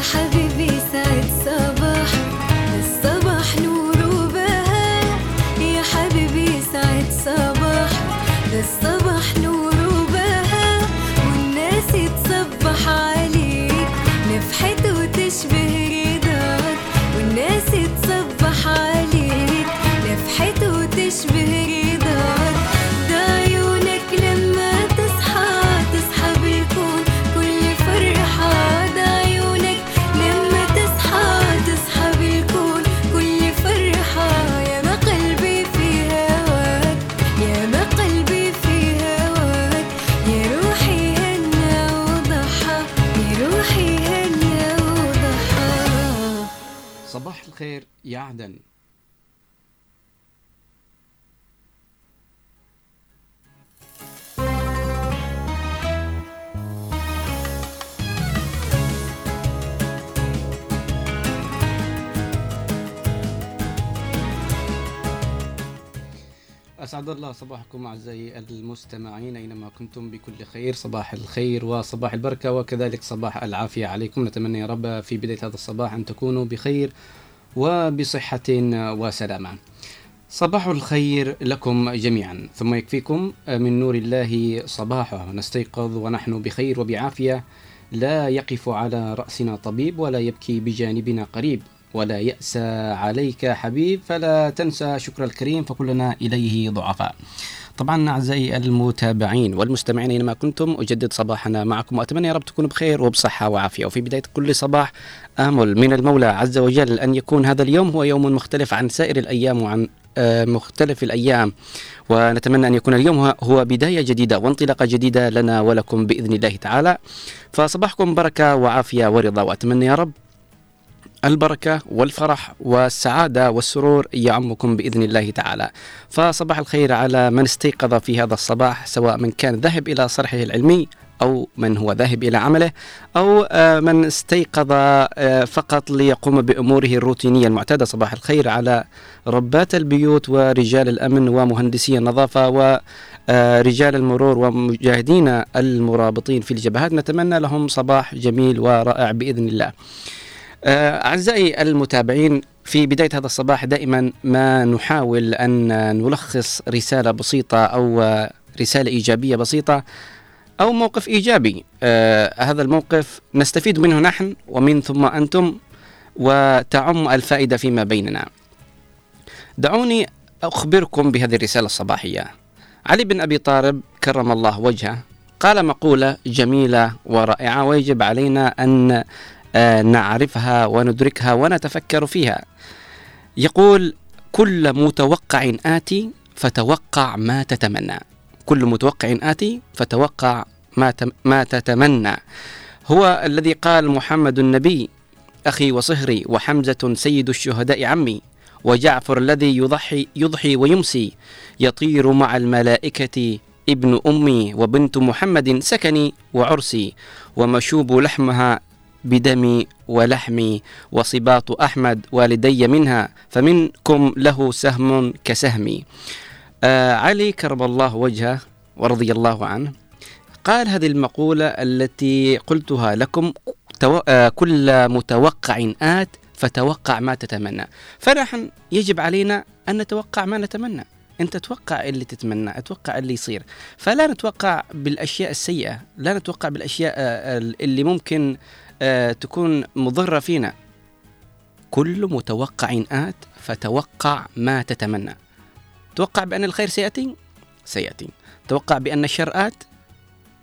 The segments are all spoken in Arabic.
حبيبي. الخير يا عدن أسعد الله صباحكم أعزائي المستمعين أينما كنتم بكل خير صباح الخير وصباح البركة وكذلك صباح العافية عليكم. نتمنى يا رب في بداية هذا الصباح أن تكونوا بخير. وبصحة وسلامة. صباح الخير لكم جميعا. ثم يكفيكم من نور الله صباحه نستيقظ ونحن بخير وبعافية. لا يقف على رأسنا طبيب ولا يبكي بجانبنا قريب. ولا يأسى عليك حبيب. فلا تنسى شكر الكريم فكلنا إليه ضعفاء. طبعا أعزائي المتابعين والمستمعين أينما كنتم أجدد صباحنا معكم وأتمنى يا رب تكونوا بخير وبصحة وعافية. وفي بداية كل صباح آمل من المولى عز وجل أن يكون هذا اليوم هو يوم مختلف عن سائر الأيام وعن آه، مختلف الأيام. ونتمنى أن يكون اليوم هو- بداية جديدة وانطلاقة جديدة لنا ولكم بإذن الله تعالى. فصباحكم بركة وعافية ورضا وأتمنى يا رب البركة والفرح والسعادة والسرور يعمكم بإذن الله تعالى. فصباح الخير على من استيقظ في هذا الصباح سواء من كان ذاهب إلى صرحه العلمي أو من هو ذاهب إلى عمله أو آه، من استيقظ آه، فقط ليقوم بأموره الروتينية المعتادة. صباح الخير على ربات البيوت ورجال الأمن ومهندسي النظافة ورجال المرور ومجاهدين المرابطين في الجبهات. نتمنى لهم صباح جميل ورائع بإذن الله. آه، أعزائي المتابعين في بداية هذا الصباح دائما ما نحاول أن نلخص رسالة بسيطة أو آه، رسالة إيجابية بسيطة أو موقف إيجابي. آه، هذا الموقف نستفيد منه نحن ومن ثم أنتم وتعم الفائدة فيما بيننا. دعوني أخبركم بهذه الرسالة الصباحية. علي بن أبي طالب كرم الله وجهه قال مقولة جميلة ورائعة ويجب علينا أن آه، نعرفها وندركها ونتفكر فيها. يقول كل متوقع آتي فتوقع ما تتمنى. كل متوقع آتي فتوقع ما ما تتمنى. هو الذي قال محمد النبي أخي وصهري وحمزة سيد الشهداء عمي وجعفر الذي يضحي يضحي ويمسي يطير مع الملائكة ابن أمي وبنت محمد سكني وعرسي ومشوب لحمها بدمي ولحمي وصباط أحمد والدي منها فمنكم له سهم كسهمي. آه علي كرم الله وجهه ورضي الله عنه. قال هذه المقولة التي قلتها لكم. آه كل متوقع آت فتوقع ما تتمنى. فنحن يجب علينا أن نتوقع ما نتمنى. أنت توقع اللي تتمنى أتوقع اللي يصير. فلا نتوقع بالأشياء السيئة لا نتوقع بالأشياء آه، اللي ممكن تكون مضرة فينا. كل متوقع آت فتوقع ما تتمنى. توقع بأن الخير سيأتي؟ سيأتي. توقع بأن الشر آت؟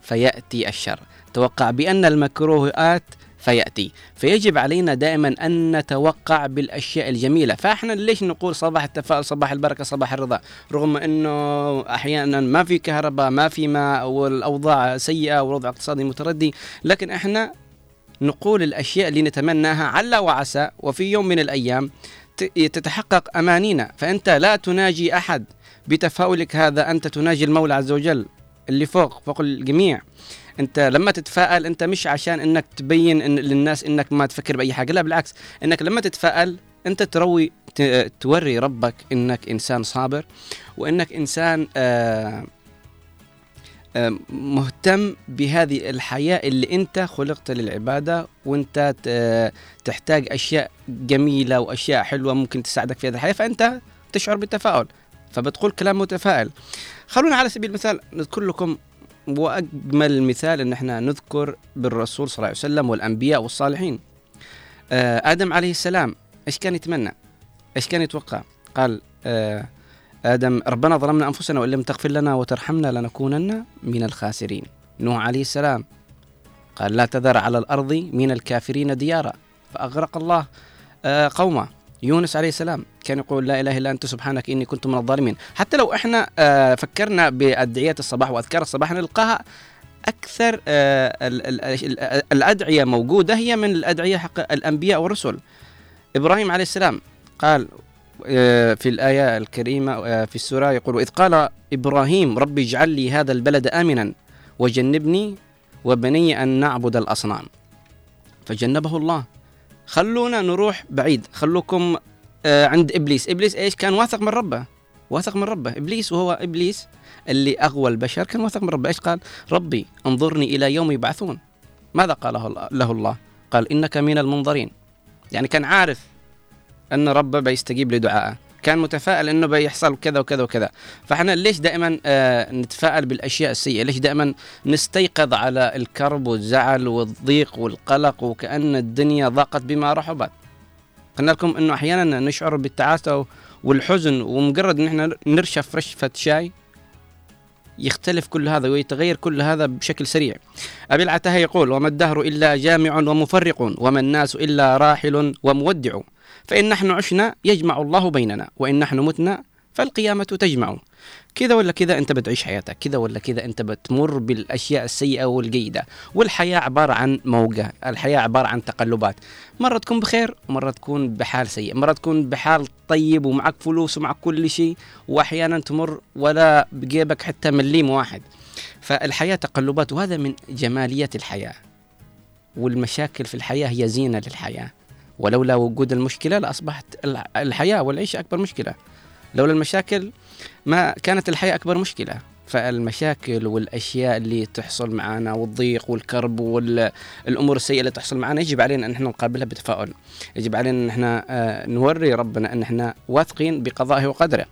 فيأتي الشر. توقع بأن المكروه آت؟ فيأتي. فيجب علينا دائما أن نتوقع بالأشياء الجميلة. فإحنا ليش نقول صباح التفاؤل صباح البركة صباح الرضا؟ رغم أنه أحيانا ما في كهرباء ما في ماء والأوضاع سيئة والوضع الاقتصادي متردي لكن إحنا نقول الأشياء اللي نتمناها على وعسى وفي يوم من الأيام تتحقق أمانينا. فأنت لا تناجي أحد بتفاؤلك هذا أنت تناجي المولى عز وجل اللي فوق فوق الجميع. أنت لما تتفائل أنت مش عشان إنك تبين إن للناس إنك ما تفكر بأي حاجة لا بالعكس. إنك لما تتفائل أنت تروي توري ربك إنك إنسان صابر وإنك إنسان آه، مهتم بهذه الحياة اللي أنت خلقت للعبادة وأنت تحتاج أشياء جميلة وأشياء حلوة ممكن تساعدك في هذه الحياة فأنت تشعر بالتفاؤل فبتقول كلام متفائل. خلونا على سبيل المثال نذكر لكم وأجمل مثال أن إحنا نذكر بالرسول صلى الله عليه وسلم والأنبياء والصالحين. آه، آدم عليه السلام إيش كان يتمنى؟ إيش كان يتوقع؟ قال آه، آدم ربنا ظلمنا أنفسنا وإن لم تغفر لنا وترحمنا لنكونن من الخاسرين. نوح عليه السلام قال لا تذر على الأرض من الكافرين ديارا. فأغرق الله آه، قومه. يونس عليه السلام كان يقول لا إله إلا أنت سبحانك إني كنت من الظالمين. حتى لو إحنا آه، فكرنا بأدعية الصباح وأذكار الصباح نلقاها أكثر آه، ال- ال- ال- الأدعية موجودة هي من الأدعية حق الأنبياء والرسل. إبراهيم عليه السلام قال في الآية الكريمة آه، في السورة يقول إذ قال إبراهيم ربي اجعل لي هذا البلد آمنا وجنبني وبني أن نعبد الأصنام. فجنبه الله. خلونا نروح بعيد خلوكم آه، عند إبليس. إبليس إيش؟ كان واثق من ربه واثق من ربه. إبليس وهو إبليس اللي أغوى البشر كان واثق من ربه. إيش قال؟ ربي انظرني إلى يوم يبعثون. ماذا الله- له الله؟ قال إنك من المنظرين. يعني كان عارف أن ربه بيستجيب لدعائه كان متفائل إنه بيحصل كذا وكذا وكذا. فإحنا ليش دائما آه نتفائل بالأشياء السيئة؟ ليش دائما نستيقظ على الكرب والزعل والضيق والقلق وكأن الدنيا ضاقت بما رحبت قلنا لكم إنه أحيانا نشعر بالتعاسة والحزن ومجرد إن إحنا نرشف رشفه شاي يختلف كل هذا ويتغير كل هذا بشكل سريع. أبي العتاهة يقول وما الدهر إلا جامع ومفرق وما الناس إلا راحل ومودع. فإن نحن عشنا يجمع الله بيننا وإن نحن متنا فالقيامة تجمع. كذا ولا كذا أنت بتعيش حياتك كذا ولا كذا أنت بتمر بالأشياء السيئة والجيدة. والحياة عبارة عن موجة الحياة عبارة عن تقلبات. مرة تكون بخير ومرة تكون بحال سيء مرة تكون بحال طيب ومعك فلوس ومعك كل شيء وأحيانا تمر ولا بجيبك حتى مليم واحد. فالحياة تقلبات وهذا من جمالية الحياة. والمشاكل في الحياة هي زينة للحياة. ولولا وجود المشكلة لأصبحت الحياة والعيشة أكبر مشكلة. لولا المشاكل ما كانت الحياة أكبر مشكلة. فالمشاكل والأشياء اللي تحصل معنا والضيق والكرب والأمور السيئة اللي تحصل معنا يجب علينا أن إحنا نقابلها بتفاؤل يجب علينا أن إحنا آه، نوري ربنا أن إحنا واثقين بقضائه وقدره.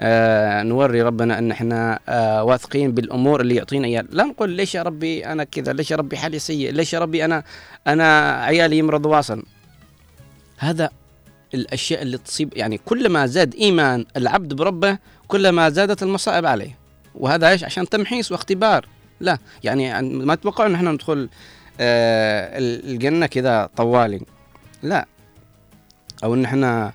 آه، نوري ربنا أن إحنا آه، واثقين بالأمور اللي يعطينا إياها. لا نقول ليش يا ربي أنا كذا ليش يا ربي حالي سيء ليش يا ربي أنا أنا عيالي يمرض واصل. هذا الأشياء اللي تصيب يعني كل ما زاد إيمان العبد بربه كل ما زادت المصائب عليه. وهذا إيش؟ عشان تمحيص واختبار. لا يعني ما تتوقعوا إن إحنا ندخل آه الجنة كذا طوالي. لا. أو إن إحنا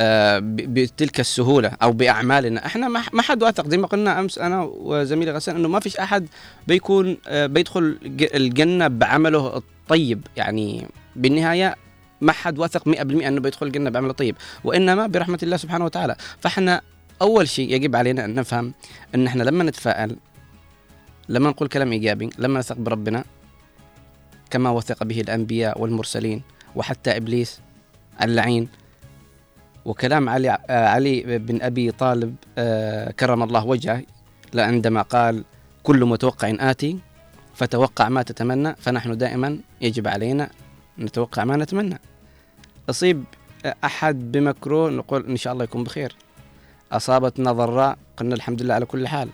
آه بتلك السهولة أو بأعمالنا. إحنا ما حد واثق. زي ما قلنا أمس أنا وزميلي غسان إنه ما فيش أحد بيكون آه بيدخل الجنة بعمله الطيب. يعني بالنهاية ما حد واثق 100% إنه بيدخل الجنة بعمل طيب. وإنما برحمة الله سبحانه وتعالى. فإحنا أول شيء يجب علينا أن نفهم إن إحنا لما نتفائل لما نقول كلام إيجابي لما نثق بربنا كما وثق به الأنبياء والمرسلين وحتى إبليس اللعين. وكلام علي علي بن أبي طالب آه، كرم الله وجهه عندما قال كل متوقع آتي فتوقع ما تتمنى فنحن دائما يجب علينا نتوقع ما نتمنى. أصيب أحد بمكروه نقول إن شاء الله يكون بخير. أصابتنا ضراء قلنا الحمد لله على كل حال.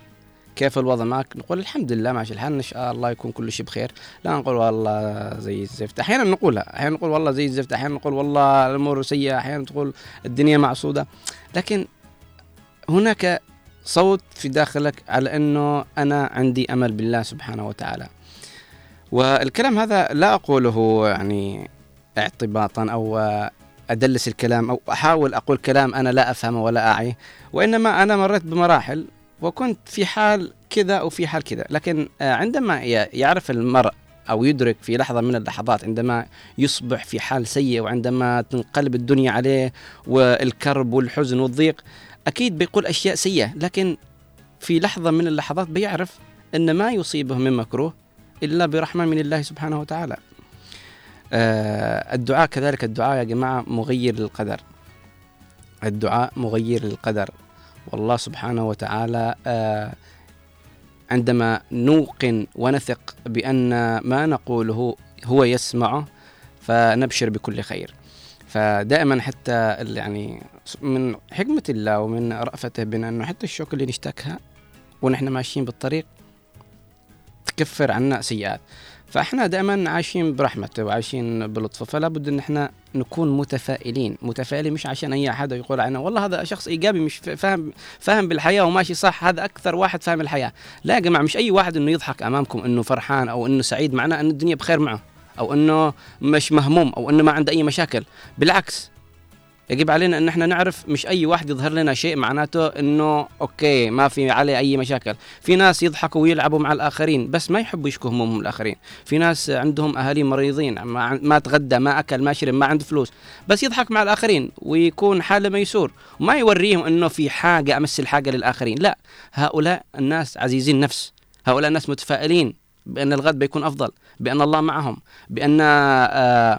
كيف الوضع معك؟ نقول الحمد لله ماشي الحال إن شاء الله يكون كل شيء بخير. لا نقول والله زي الزفت. أحيانا نقولها أحيانا نقول والله زي الزفت. أحيانا نقول والله الأمور سيئة أحيانا تقول الدنيا معصودة لكن هناك صوت في داخلك على أنه أنا عندي أمل بالله سبحانه وتعالى. والكلام هذا لا أقوله يعني اعتباطا أو أدلس الكلام أو أحاول أقول كلام أنا لا أفهمه ولا أعيه وإنما أنا مريت بمراحل وكنت في حال كذا وفي حال كذا. لكن عندما يعرف المرء أو يدرك في لحظة من اللحظات عندما يصبح في حال سيء وعندما تنقلب الدنيا عليه والكرب والحزن والضيق أكيد بيقول أشياء سيئة. لكن في لحظة من اللحظات بيعرف أن ما يصيبه من مكروه إلا برحمة من الله سبحانه وتعالى. آه الدعاء كذلك الدعاء يا جماعة مغير للقدر. الدعاء مغير للقدر. والله سبحانه وتعالى آه عندما نوقن ونثق بأن ما نقوله هو يسمعه فنبشر بكل خير. فدائما حتى يعني من حكمة الله ومن رأفته بنا أنه حتى الشوك اللي نشتكها ونحن ماشيين بالطريق تكفر عنا سيئات. فإحنا دائما عايشين برحمته وعايشين بلطفه فلا بد إن إحنا نكون متفائلين. متفائلين مش عشان أي أحد يقول عنه والله هذا شخص إيجابي مش فاهم فاهم بالحياة وماشي صح هذا أكثر واحد فاهم الحياة. لا يا جماعة مش أي واحد إنه يضحك أمامكم إنه فرحان أو إنه سعيد معناه إن الدنيا بخير معه أو إنه مش مهموم أو إنه ما عنده أي مشاكل. بالعكس يجب علينا إن إحنا نعرف مش أي واحد يظهر لنا شيء معناته إنه أوكي ما في عليه أي مشاكل. في ناس يضحكوا ويلعبوا مع الآخرين بس ما يحبوا يشكوا همومهم الآخرين. في ناس عندهم أهالي مريضين ما, ما تغدى ما أكل ما شرب ما عنده فلوس بس يضحك مع الآخرين ويكون حاله ميسور. وما يوريهم إنه في حاجة امثل حاجة للآخرين لا. هؤلاء الناس عزيزين نفس هؤلاء الناس متفائلين. بأن الغد بيكون أفضل بأن الله معهم بأن آه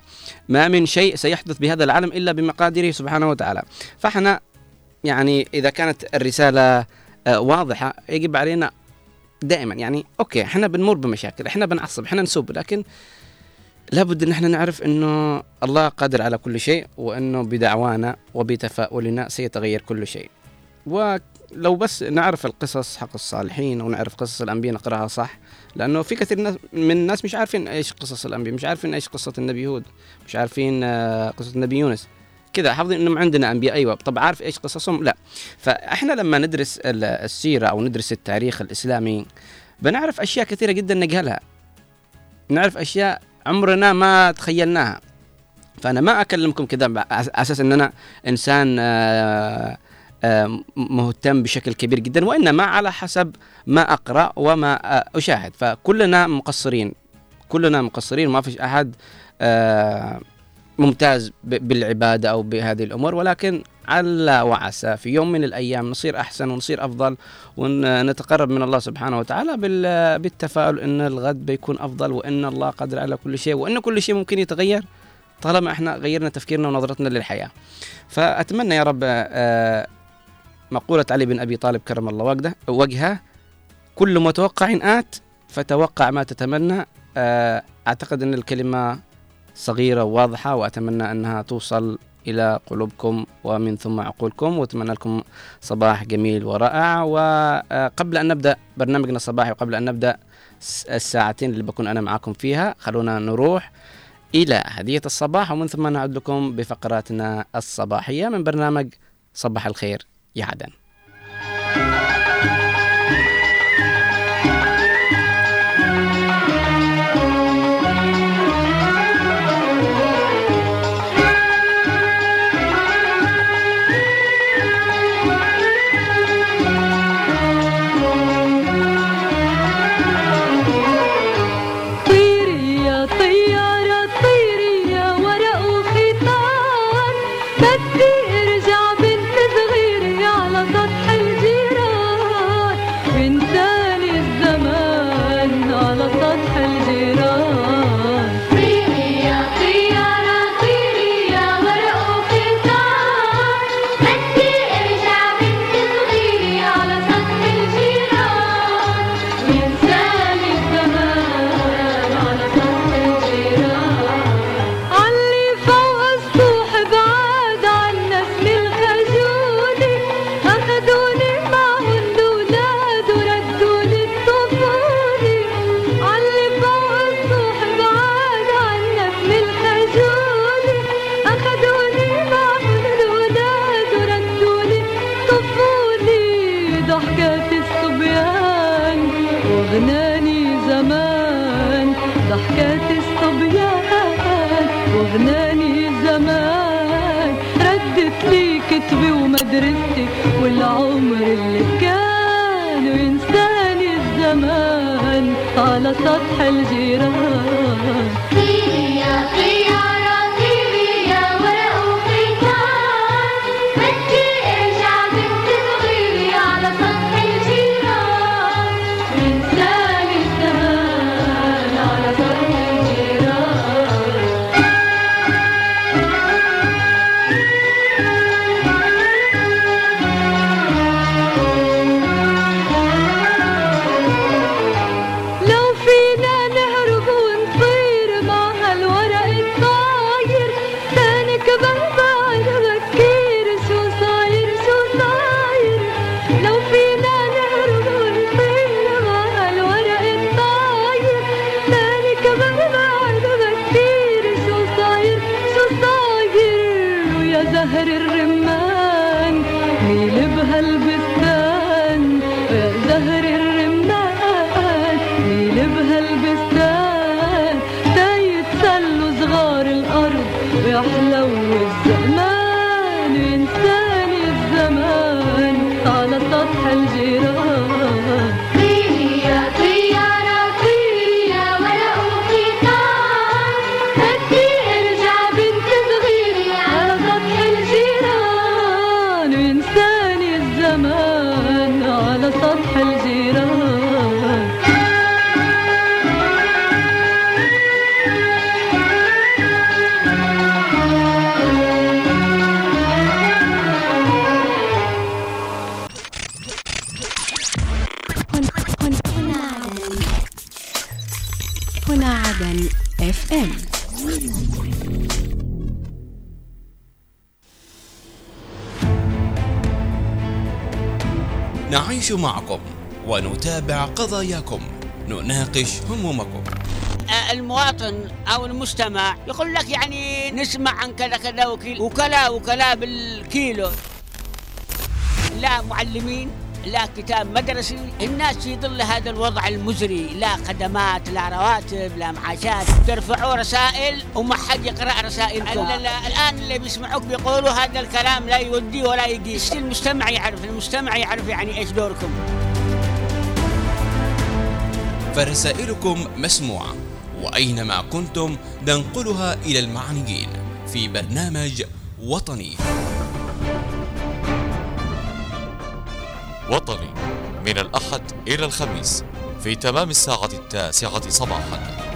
ما من شيء سيحدث بهذا العالم إلا بمقاديره سبحانه وتعالى. فإحنا يعني إذا كانت الرسالة آه واضحة يجب علينا دائما يعني أوكي إحنا بنمر بمشاكل إحنا بنعصب إحنا نسب لكن لابد إن إحنا نعرف إنه الله قادر على كل شيء وإنه بدعوانا وبتفاؤلنا سيتغير كل شيء. ولو بس نعرف القصص حق الصالحين ونعرف قصص الأنبياء نقرأها صح لأنه في كثير من الناس مش عارفين إيش قصص الأنبياء مش عارفين إيش قصة النبي هود مش عارفين آه، قصة النبي يونس. كذا حافظين إنهم عندنا أنبياء أيوه. طب عارف إيش قصصهم؟ لا. فإحنا لما ندرس ال- السيرة أو ندرس التاريخ الإسلامي بنعرف أشياء كثيرة جدا نجهلها. نعرف أشياء عمرنا ما تخيلناها. فأنا ما أكلمكم كذا على أساس إن أنا إنسان آه، مهتم بشكل كبير جدا وإنما على حسب ما أقرأ وما آه، أشاهد فكلنا مقصرين كلنا مقصرين ما فيش أحد آه، ممتاز بالعبادة أو بهذه الأمور ولكن على وعسى في يوم من الأيام نصير أحسن ونصير أفضل ونتقرب من الله سبحانه وتعالى بال- بالتفاؤل إن الغد بيكون أفضل وإن الله قادر على كل شيء وإن كل شيء ممكن يتغير طالما إحنا غيرنا تفكيرنا ونظرتنا للحياة. فأتمنى يا رب آه، مقولة علي بن أبي طالب كرم الله وجهه كل متوقع آت فتوقع ما تتمنى. آه، أعتقد أن الكلمة صغيرة وواضحة وأتمنى أنها توصل إلى قلوبكم ومن ثم عقولكم وأتمنى لكم صباح جميل ورائع. وقبل أن نبدأ برنامجنا الصباحي وقبل أن نبدأ س- الساعتين اللي بكون أنا معاكم فيها خلونا نروح إلى هدية الصباح ومن ثم نعود لكم بفقراتنا الصباحية من برنامج صباح الخير. يا عدن طيري قضاياكم نناقش همومكم. المواطن أو المستمع يقول لك يعني نسمع عن كذا كذا وكيل وكلا وكلا بالكيلو. لا معلمين لا كتاب مدرسي. الناس في ظل هذا الوضع المزري. لا خدمات لا رواتب لا معاشات. ترفعوا رسائل وما حد يقرأ رسائلكم. لا لا الآن اللي بيسمعوك بيقولوا هذا الكلام لا يودي ولا يقيس المجتمع يعرف المجتمع يعرف يعني إيش دوركم. فرسائلكم مسموعة وأينما كنتم ننقلها إلى المعنيين في برنامج وطني. وطني من الأحد إلى الخميس في تمام الساعة التاسعة صباحا.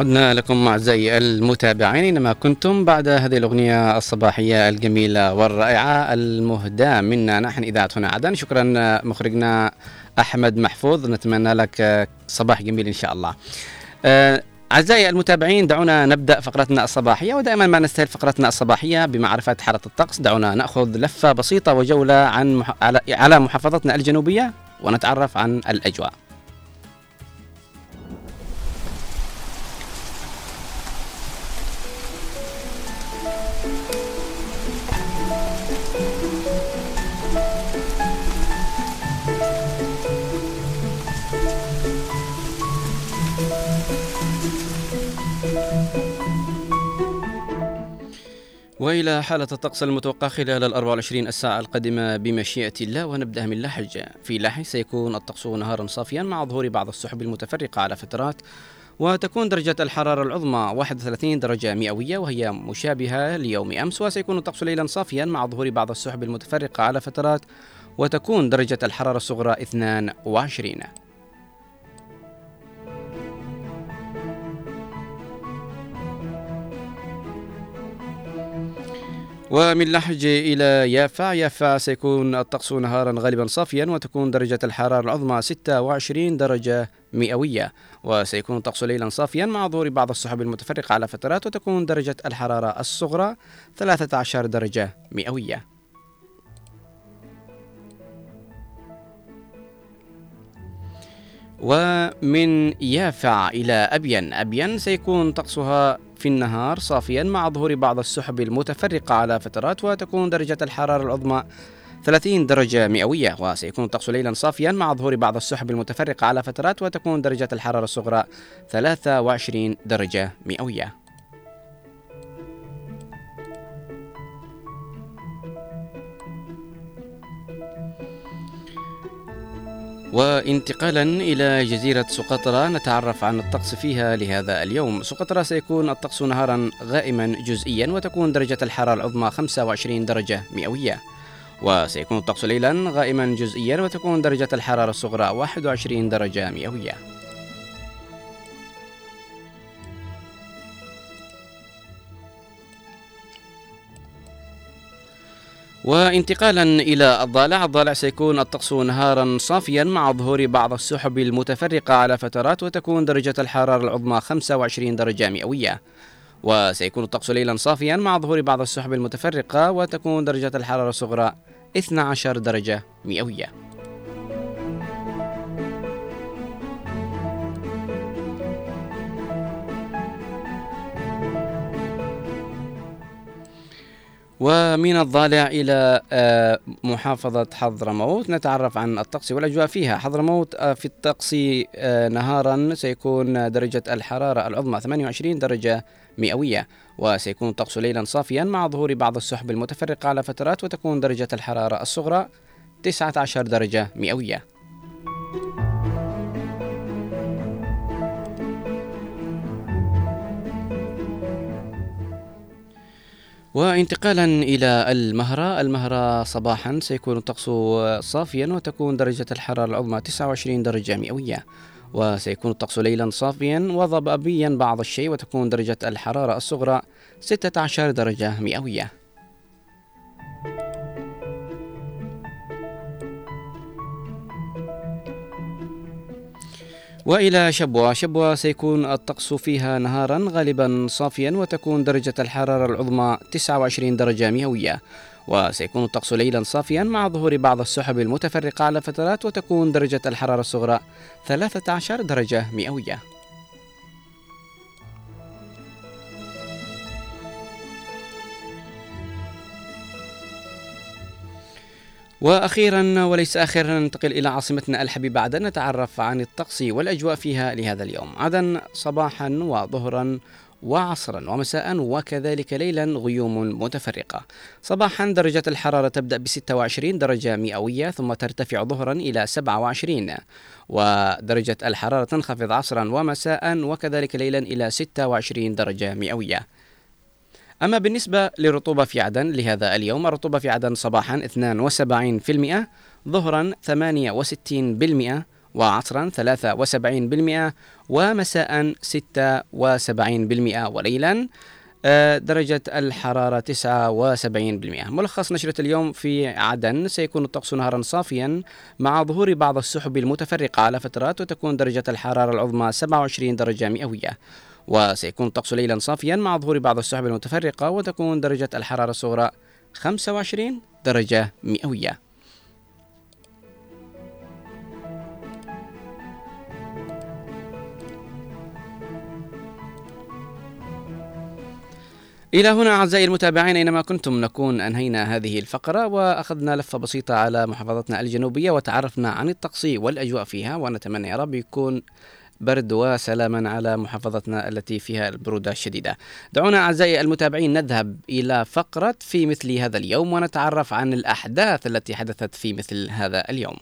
عدنا لكم أعزائي المتابعين أينما كنتم بعد هذه الأغنية الصباحية الجميلة والرائعة المهداة منا. نحن إذاعة هنا عدن. شكرا مخرجنا أحمد محفوظ. نتمنى لك صباح جميل إن شاء الله. آه، أعزائي المتابعين دعونا نبدأ فقرتنا الصباحية ودائما ما نستهل فقرتنا الصباحية بمعرفة حالة الطقس. دعونا نأخذ لفة بسيطة وجولة عن. على محافظتنا الجنوبية ونتعرف عن الأجواء. وإلى حالة الطقس المتوقع خلال ال 24 الساعة القادمة بمشيئة الله ونبدأ من لحج في لحج سيكون الطقس نهارا صافيا مع ظهور بعض السحب المتفرقة على فترات وتكون درجة الحرارة العظمى 31 درجة مئوية وهي مشابهة ليوم أمس وسيكون الطقس ليلا صافيا مع ظهور بعض السحب المتفرقة على فترات وتكون درجة الحرارة الصغرى 22 ومن لحج إلى يافا يافا سيكون الطقس نهارا غالبا صافيا وتكون درجة الحرارة العظمى 26 درجة مئوية. وسيكون الطقس ليلا صافيا مع ظهور بعض السحب المتفرقة على فترات وتكون درجة الحرارة الصغرى 13 درجة مئوية. ومن يافع إلى أبين أبين سيكون طقسها في النهار صافيا مع ظهور بعض السحب المتفرقة على فترات وتكون درجة الحرارة العظمى 30 درجة مئوية وسيكون الطقس ليلا صافيا مع ظهور بعض السحب المتفرقة على فترات وتكون درجة الحرارة الصغرى 23 درجة مئوية. وانتقالا إلى جزيرة سقطرى نتعرف عن الطقس فيها لهذا اليوم. سقطرى سيكون الطقس نهارا غائما جزئيا وتكون درجة الحرارة العظمى 25 درجة مئوية. وسيكون الطقس ليلا غائما جزئيا وتكون درجة الحرارة الصغرى 21 درجة مئوية. وانتقالا إلى الضالع الضالع سيكون الطقس نهارا صافيا مع ظهور بعض السحب المتفرقة على فترات وتكون درجة الحرارة العظمى 25 درجة مئوية. وسيكون الطقس ليلا صافيا مع ظهور بعض السحب المتفرقة وتكون درجة الحرارة الصغرى 12 درجة مئوية. ومن الضالع إلى آه، محافظة حضرموت. نتعرف عن الطقس والأجواء فيها. حضرموت آه، في الطقس آه، نهارا سيكون درجة الحرارة العظمى 28 درجة مئوية وسيكون الطقس ليلا صافيا مع ظهور بعض السحب المتفرقة على فترات وتكون درجة الحرارة الصغرى 19 درجة مئوية. وانتقالا إلى المهرة. المهرة صباحا سيكون الطقس صافيا وتكون درجة الحرارة العظمى 29 درجة مئوية. وسيكون الطقس ليلا صافيا وضبابيا بعض الشيء وتكون درجة الحرارة الصغرى 16 درجة مئوية. وإلى شبوة. شبوة سيكون الطقس فيها نهارا غالبا صافيا وتكون درجة الحرارة العظمى 29 درجة مئوية. وسيكون الطقس ليلا صافيا مع ظهور بعض السحب المتفرقة على فترات وتكون درجة الحرارة الصغرى 13 درجة مئوية. وأخيرا وليس أخيرا ننتقل إلى عاصمتنا الحبيبة. عدن نتعرف عن الطقس والأجواء فيها لهذا اليوم. عدن صباحا وظهرا وعصرا ومساء وكذلك ليلا غيوم متفرقة. صباحا درجة الحرارة تبدأ ب 26 درجة مئوية ثم ترتفع ظهرا إلى 27 ودرجة الحرارة تنخفض عصرا ومساء وكذلك ليلا إلى 26 درجة مئوية. أما بالنسبة للرطوبة في عدن لهذا اليوم الرطوبة في عدن صباحا 72% ظهرا 68% وعصرا 73% ومساء 76% وليلا آه، درجة الحرارة 79% ملخص نشرة اليوم في عدن سيكون الطقس نهارا صافيا مع ظهور بعض السحب المتفرقة. على فترات وتكون درجة الحرارة العظمى 27 درجة مئوية. وسيكون الطقس ليلا صافيا مع ظهور بعض السحب المتفرقة وتكون درجة الحرارة الصغرى 25 درجة مئوية. إلى هنا أعزائي المتابعين أينما كنتم نكون أنهينا هذه الفقرة وأخذنا لفة بسيطة على محافظتنا الجنوبية وتعرفنا عن الطقس والأجواء فيها ونتمنى يا رب يكون برد وسلاما على محافظتنا التي فيها البرودة الشديدة. دعونا أعزائي المتابعين نذهب إلى فقرة في مثل هذا اليوم ونتعرف عن الأحداث التي حدثت في مثل هذا اليوم.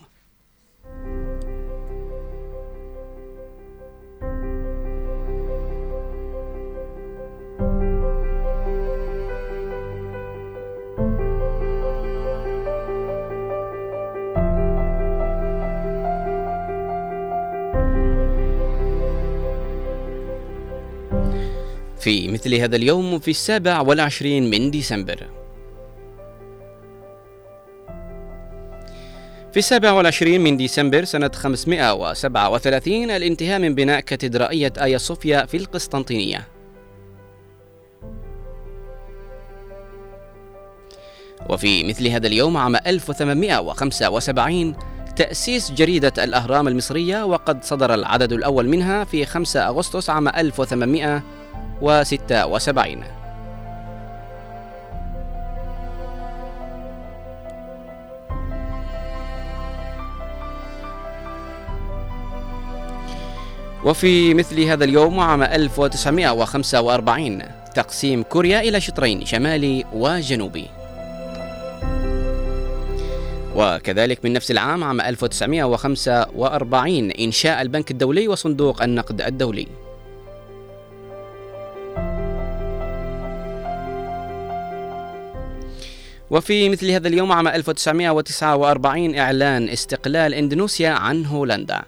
في مثل هذا اليوم في السابع والعشرين من ديسمبر. في السابع والعشرين من ديسمبر سنة 537 الانتهاء من بناء كاتدرائية آيا صوفيا في القسطنطينية. وفي مثل هذا اليوم عام 1875 تأسيس جريدة الأهرام المصرية وقد صدر العدد الأول منها في 5 أغسطس عام 1876 وفي مثل هذا اليوم عام 1945 تقسيم كوريا إلى شطرين شمالي وجنوبي. وكذلك من نفس العام عام 1945 إنشاء البنك الدولي وصندوق النقد الدولي. وفي مثل هذا اليوم عام 1949 إعلان استقلال إندونيسيا عن هولندا.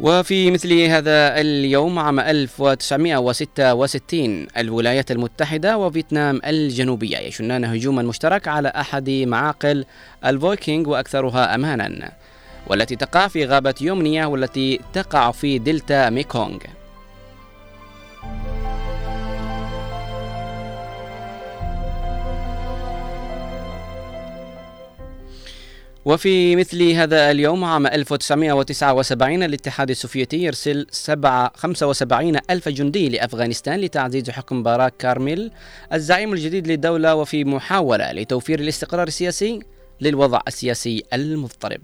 وفي مثل هذا اليوم عام 1966 الولايات المتحدة وفيتنام الجنوبية يشنان هجوما مشترك على أحد معاقل الفويكينغ وأكثرها أمانا. والتي تقع في غابة يومينا والتي تقع في دلتا ميكونغ. وفي مثل هذا اليوم عام 1979 الاتحاد السوفيتي يرسل 75 ألف جندي لأفغانستان لتعزيز حكم بابراك كارمل الزعيم الجديد للدولة وفي محاولة لتوفير الاستقرار السياسي للوضع السياسي المضطرب.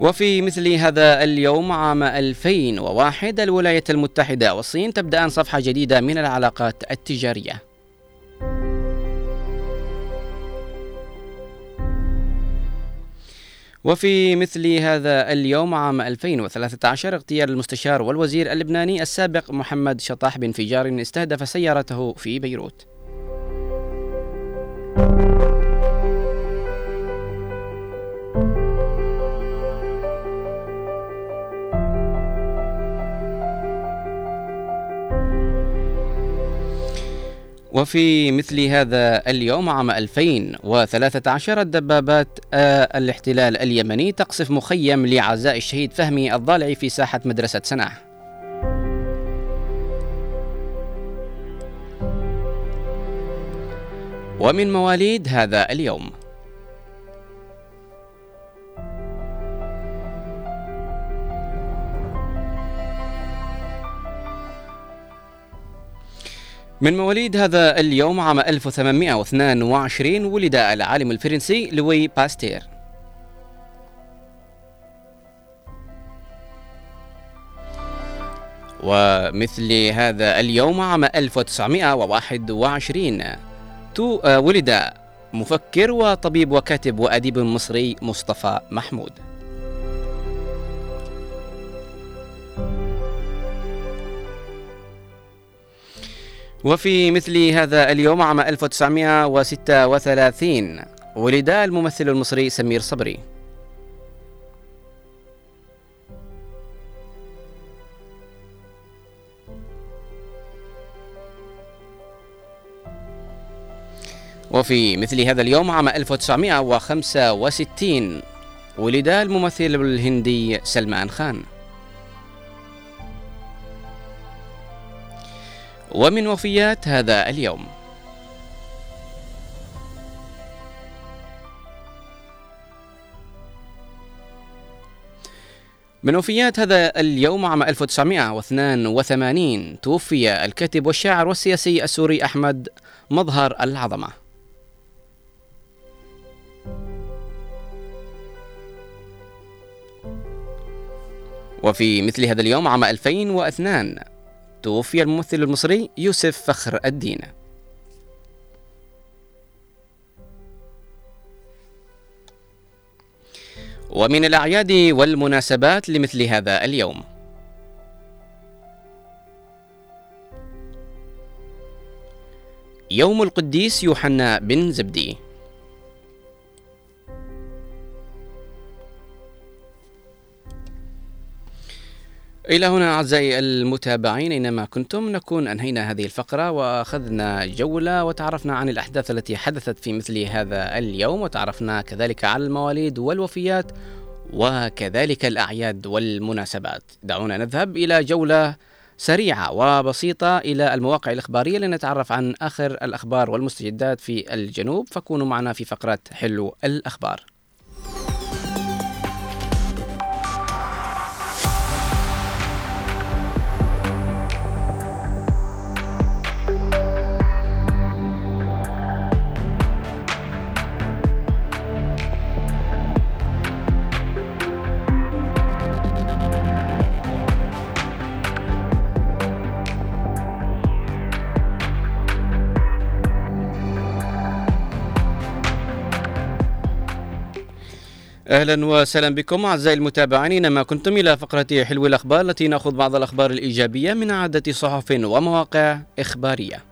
وفي مثل هذا اليوم عام 2001 الولايات المتحدة والصين تبدأان صفحة جديدة من العلاقات التجارية. وفي مثل هذا اليوم عام 2013 اغتيال المستشار والوزير اللبناني السابق محمد شطاح بانفجار استهدف سيارته في بيروت. وفي مثل هذا اليوم عام 2013 الدبابات آه، الاحتلال اليمني تقصف مخيم لعزاء الشهيد فهمي الضالعي في ساحة مدرسة سناح. ومن مواليد هذا اليوم. من مواليد هذا اليوم عام 1822 ولد العالم الفرنسي لوي باستير. ومثل هذا اليوم عام 1921 تو آه، ولد مفكر وطبيب وكاتب وأديب مصري مصطفى محمود. وفي مثل هذا اليوم عام 1936 ولد الممثل المصري سمير صبري. وفي مثل هذا اليوم عام 1965 ولد الممثل الهندي سلمان خان. ومن وفيات هذا اليوم. من وفيات هذا اليوم عام 1982 توفي الكاتب والشاعر والسياسي السوري أحمد مظهر العظمة. وفي مثل هذا اليوم عام 2002 توفي الممثل المصري يوسف فخر الدين. ومن الأعياد والمناسبات لمثل هذا اليوم. يوم القديس يوحنا بن زبدي. إلى هنا أعزائي المتابعين أينما كنتم نكون أنهينا هذه الفقرة وأخذنا جولة وتعرفنا عن الأحداث التي حدثت في مثل هذا اليوم وتعرفنا كذلك على المواليد والوفيات وكذلك الأعياد والمناسبات. دعونا نذهب إلى جولة سريعة وبسيطة إلى المواقع الإخبارية لنتعرف عن آخر الأخبار والمستجدات في الجنوب. فكونوا معنا في فقرة حلو الأخبار. أهلا وسهلا بكم أعزائي المتابعين اينما كنتم إلى فقرة حلو الأخبار التي نأخذ بعض الأخبار الإيجابية من عدة صحف ومواقع إخبارية.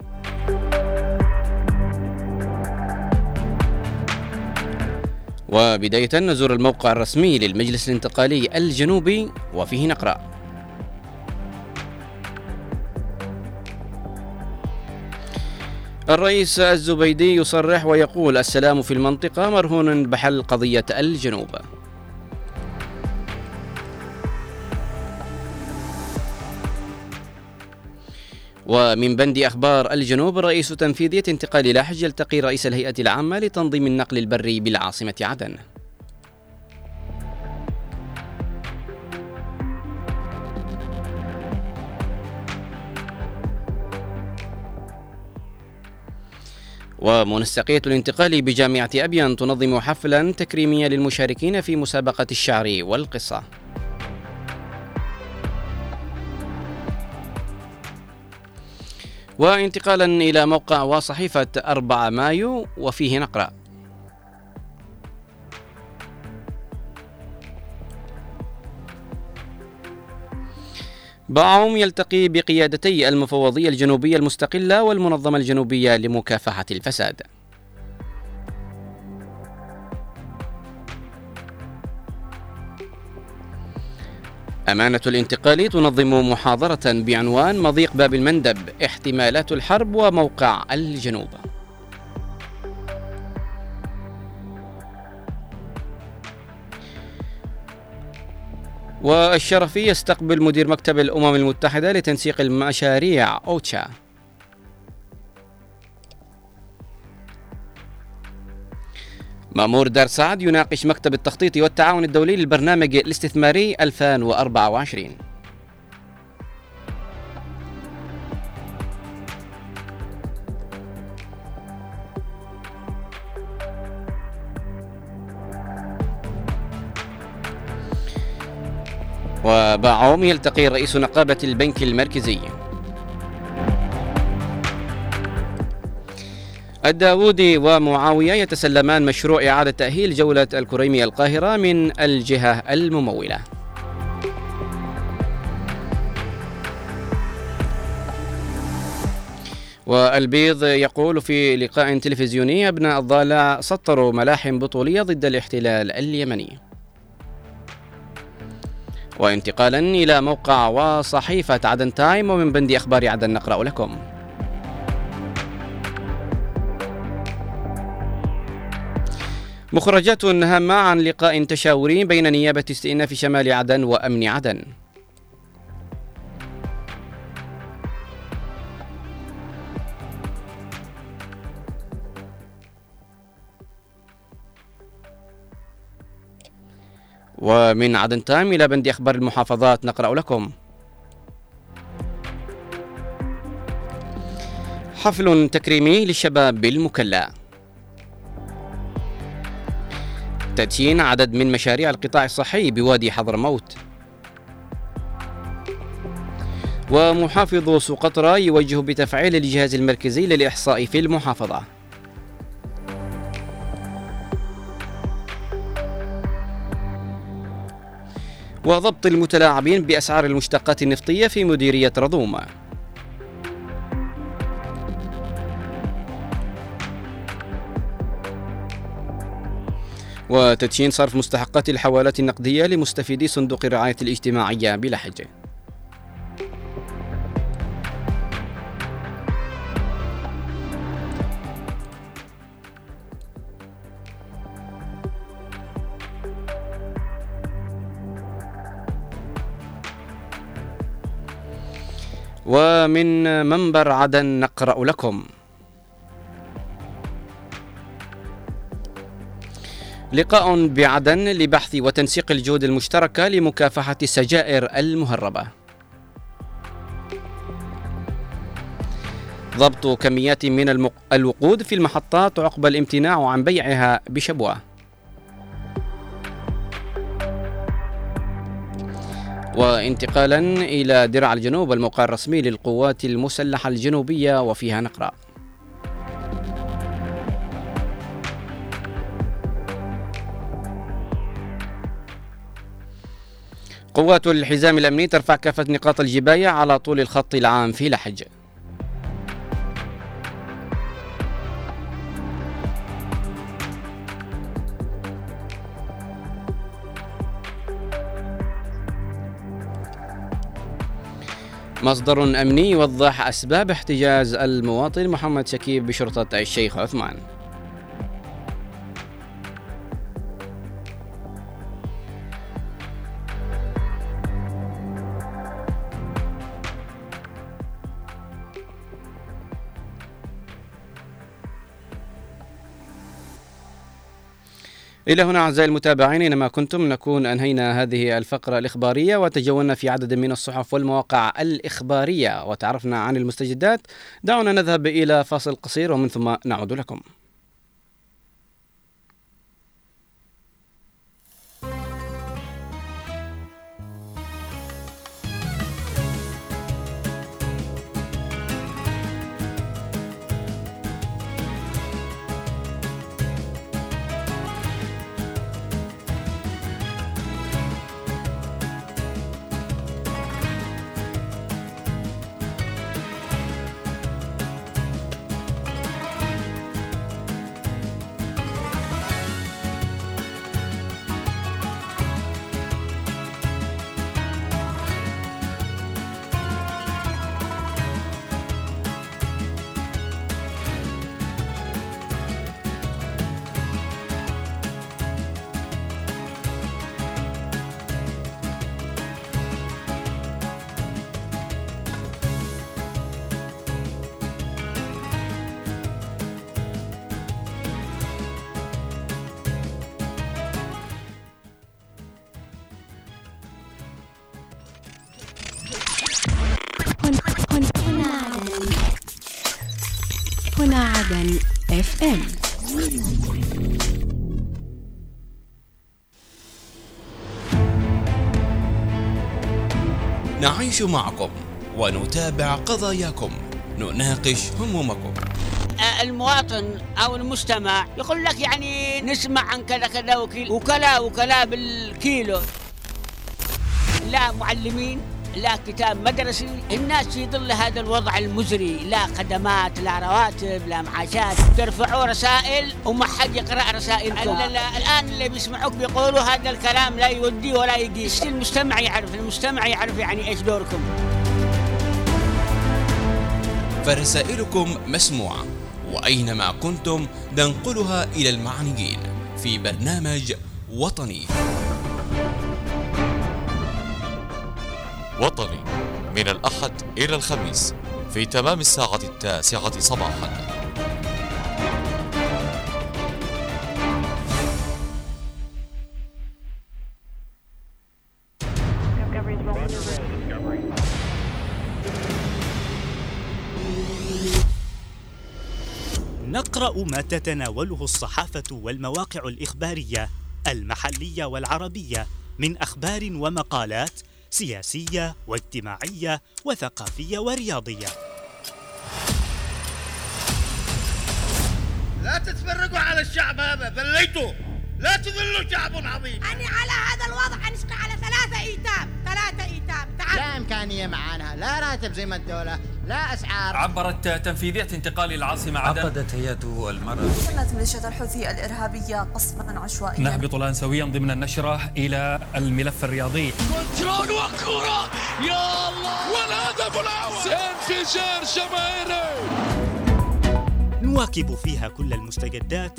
وبداية نزور الموقع الرسمي للمجلس الانتقالي الجنوبي وفيه نقرأ الرئيس الزبيدي يصرح ويقول السلام في المنطقة مرهون بحل قضية الجنوب. ومن بند أخبار الجنوب رئيس تنفيذية انتقال لاحج يلتقي رئيس الهيئة العامة لتنظيم النقل البري بالعاصمة عدن. ومنسقية الانتقال بجامعة أبيان تنظم حفلا تكريميا للمشاركين في مسابقة الشعر والقصة. وانتقالا إلى موقع وصحيفة 4 مايو وفيه نقرأ. باعوم يلتقي بقيادتي المفوضية الجنوبية المستقلة والمنظمة الجنوبية لمكافحة الفساد. أمانة الانتقال تنظم محاضرة بعنوان مضيق باب المندب احتمالات الحرب وموقع الجنوب. والشرفي يستقبل مدير مكتب الأمم المتحدة لتنسيق المشاريع أوتشا. مأمور دار سعد يناقش مكتب التخطيط والتعاون الدولي للبرنامج الاستثماري 2024 وباعوم يلتقي رئيس نقابة البنك المركزي. الداوودي ومعاوية يتسلمان مشروع إعادة تأهيل جولة الكريمي القاهرة من الجهة الممولة. والبيض يقول في لقاء تلفزيوني أبناء الضالع سطروا ملاحم بطولية ضد الاحتلال اليمني. وانتقالا إلى موقع وصحيفة عدن تايم ومن بند أخبار عدن نقرأ لكم. مخرجات هامة عن لقاء تشاوري بين نيابة استئناف شمال عدن وأمن عدن. ومن عدن تايم إلى بند أخبار المحافظات نقرأ لكم. حفل تكريمي للشباب بالمكلا تدشين عدد من مشاريع القطاع الصحي بوادي حضرموت. ومحافظ سقطرى يوجه بتفعيل الجهاز المركزي للإحصاء في المحافظة. وضبط المتلاعبين بأسعار المشتقات النفطية في مديرية رضوم. وتدشين صرف مستحقات الحوالات النقدية لمستفيدي صندوق الرعاية الاجتماعية بلحج. ومن منبر عدن نقرأ لكم لقاء بعدن لبحث وتنسيق الجهود المشتركة لمكافحة السجائر المهربة ضبط كميات من. الوقود في المحطات عقب الامتناع عن بيعها بشبوة وانتقالا إلى درع الجنوب الموقع الرسمي للقوات المسلحة الجنوبية وفيها نقرأ. قوات الحزام الأمني ترفع كافة نقاط الجباية على طول الخط العام في لحج. مصدر أمني يوضح أسباب احتجاز المواطن محمد شكيب بشرطة الشيخ عثمان. إلى هنا أعزائي المتابعين أينما كنتم نكون أنهينا هذه الفقرة الإخبارية وتجولنا في عدد من الصحف والمواقع الإخبارية وتعرفنا عن المستجدات. دعونا نذهب إلى فاصل قصير ومن ثم نعود لكم. عدن اف ام نعيش معكم ونتابع قضاياكم. نناقش همومكم. المواطن أو المستمع يقول لك يعني نسمع عن كذا كذا وكلا وكلا بالكيلو. لا معلمين. لا كتاب مدرسي الناس في ظل هذا الوضع المزري. لا خدمات لا رواتب لا معاشات. ترفعوا رسائل وما حد يقرأ رسائلكم لا. لا الآن اللي بيسمعوك بيقولوا هذا الكلام لا يودي ولا يقيس. المجتمع يعرف المجتمع يعرف يعني إيش دوركم. فرسائلكم مسموعة وأينما كنتم ننقلها إلى المعنيين في برنامج وطني. وطني من الأحد إلى الخميس في تمام الساعة التاسعة صباحا. نقرأ ما تتناوله الصحافة والمواقع الإخبارية المحلية والعربية من أخبار ومقالات سياسية واجتماعية وثقافية ورياضية. لا تتفرقوا على الشعب هذا ذليتوا لا تذلوا شعب عظيم. أنا على هذا الوضع أنشقى على ثلاثة إيتام. ثلاثة إيتام. تعال. لا إمكانية معانا. لا راتب زي ما الدولة. لا أسعار. عبرت تنفيذية انتقال العاصمة عدن. عقدت هيئة المرأة. كانت ميليشيا الحوثي الإرهابية قصفا عشوائيا. نهبط الآن سويا ضمن النشرة إلى الملف الرياضي. كنترول وكرة يا الله. والهدف الأول. انفجار جماهيري نواكب فيها كل المستجدات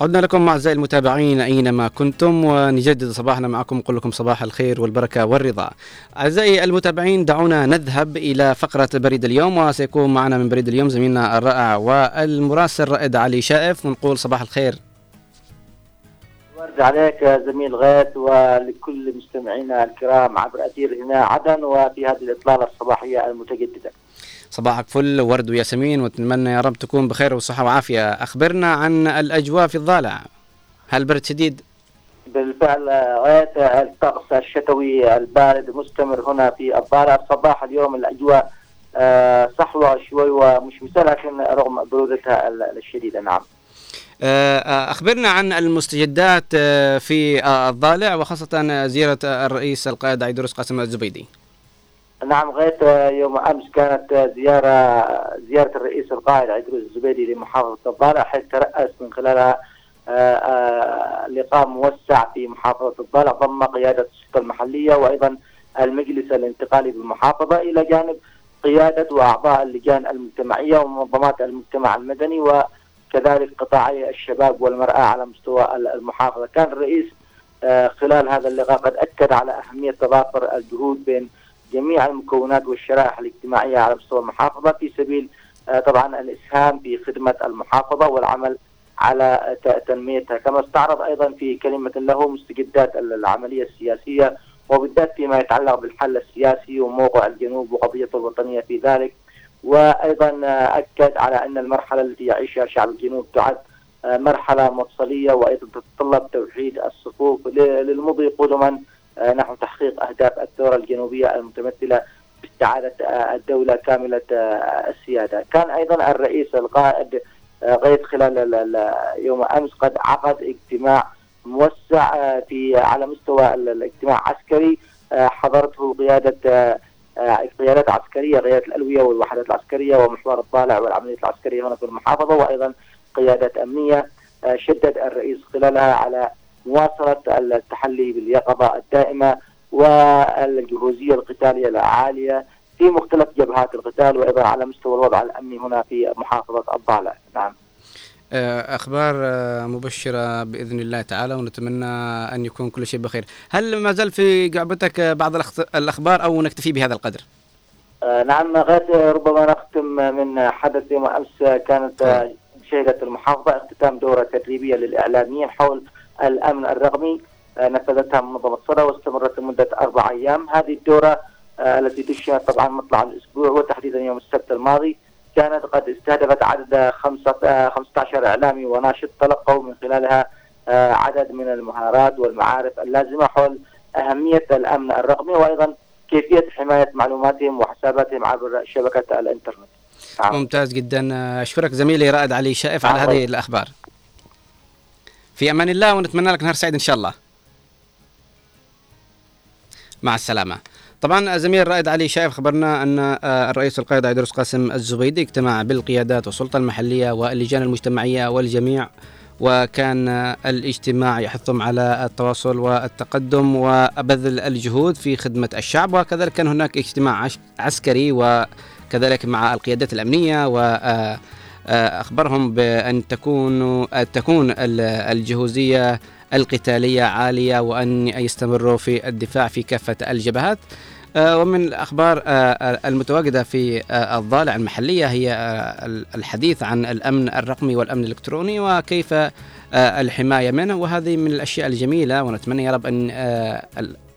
عدنا لكم أعزائي المتابعين أينما كنتم ونجدد صباحنا معكم نقول لكم صباح الخير والبركة والرضا. أعزائي المتابعين دعونا نذهب إلى فقرة بريد اليوم وسيكون معنا من بريد اليوم زميلنا الرائع والمراسل رائد علي شائف ونقول صباح الخير. ورد عليك زميل غيث ولكل مستمعينا الكرام عبر أثير هنا عدن وفي هذه الإطلالة الصباحية المتجددة. صباحك فل ورد وياسمين ونتمنى يا رب تكون بخير وصحة وعافية. أخبرنا عن الأجواء في الضالع. هل برد شديد؟ بالفعل غاية الطقس الشتوي البارد مستمر هنا في الضالع. صباح اليوم الأجواء آه، صحوة شوي ومشمسة لكن رغم برودتها ال- الشديدة. نعم. آه، آه، أخبرنا عن المستجدات في الضالع وخاصة زيارة الرئيس القائد عيدروس قاسم الزبيدي. نعم غاية يوم أمس كانت زيارة زيارة الرئيس القائد عيدروس الزبيدي لمحافظة الضالع حيث ترأس من خلالها آه، آه، لقاء موسع في محافظة الضالع ضم قيادة السلطة المحلية وأيضا المجلس الانتقالي بالمحافظة إلى جانب قيادة وأعضاء اللجان المجتمعية ومنظمات المجتمع المدني وكذلك قطاعي الشباب والمرأة على مستوى المحافظة. كان الرئيس آه، خلال هذا اللقاء قد أكد على أهمية تضافر الجهود بين جميع المكونات والشرائح الاجتماعية على مستوى المحافظة في سبيل آه، طبعا الإسهام في خدمة المحافظة والعمل على ت- تنميتها. كما استعرض أيضا في كلمة له مستجدات العملية السياسية وبالذات فيما يتعلق بالحل السياسي وموقع الجنوب وقضيته الوطنية في ذلك. وأيضا آه، أكد على أن المرحلة التي يعيشها شعب الجنوب تعد آه، مرحلة مفصلية وأيضا تتطلب توحيد الصفوف للمضي قدما آه، نحو تحقيق أهداف الثورة الجنوبية المتمثلة باستعادة آه، الدولة كاملة آه، السيادة. كان أيضا الرئيس القائد آه، غير خلال ال- ال- يوم أمس قد عقد اجتماع موسع آه، في على مستوى ال- الاجتماع عسكري. آه، حضرته قيادة آه، آه، قيادات عسكرية قيادة الألوية والوحدات العسكرية ومحور الطالع والعملية العسكرية هنا في المحافظة وأيضا قيادات أمنية. آه، شدد الرئيس خلالها على مواصلة التحلي باليقظة الدائمة والجهوزية القتالية العالية في مختلف جبهات القتال وأيضا على مستوى الوضع الأمني هنا في محافظة الضالع. نعم. آه، أخبار آه، مبشرة بإذن الله تعالى ونتمنى أن يكون كل شيء بخير. هل ما زال في قعبتك بعض الأخبار أو نكتفي بهذا القدر؟ آه، نعم غاية ربما نختم من حدث يوم آه، كانت آه، شهدت المحافظة اختتام دورة تدريبية للإعلاميين حول الأمن الرقمي آه، نفذتها منظمة صدى واستمرت لمدة أربع أيام هذه الدورة آه، التي دشنت طبعا مطلع الأسبوع وتحديدا يوم السبت الماضي كانت قد استهدفت عدد خمسة آه، 15 إعلامي وناشط تلقوا من خلالها عدد من المهارات والمعارف اللازمة حول أهمية الأمن الرقمي وأيضا كيفية حماية معلوماتهم وحساباتهم عبر شبكة الإنترنت نعم. ممتاز جدا أشكرك زميلي رائد علي شائف على عفواً. هذه الأخبار في أمان الله ونتمنى لك نهار سعيد إن شاء الله. مع السلامة. طبعا زميل رائد علي شايف خبرنا أن آه، الرئيس القائد عيدروس قاسم الزبيدي اجتمع بالقيادات والسلطة المحلية واللجان المجتمعية والجميع وكان آه، الاجتماع يحثهم على التواصل والتقدم وبذل الجهود في خدمة الشعب. وكذلك كان هناك اجتماع عسكري وكذلك مع القيادات الأمنية و آه، آه، أخبرهم بأن تكون تكون ال- الجهوزية القتالية عالية وأن يستمروا في الدفاع في كافة الجبهات. آه، ومن الأخبار آه، المتواجدة في آه، الضالع المحلية هي آه، الحديث عن الأمن الرقمي والأمن الإلكتروني وكيف آه، الحماية منه. وهذه من الأشياء الجميلة ونتمنى يا رب آه،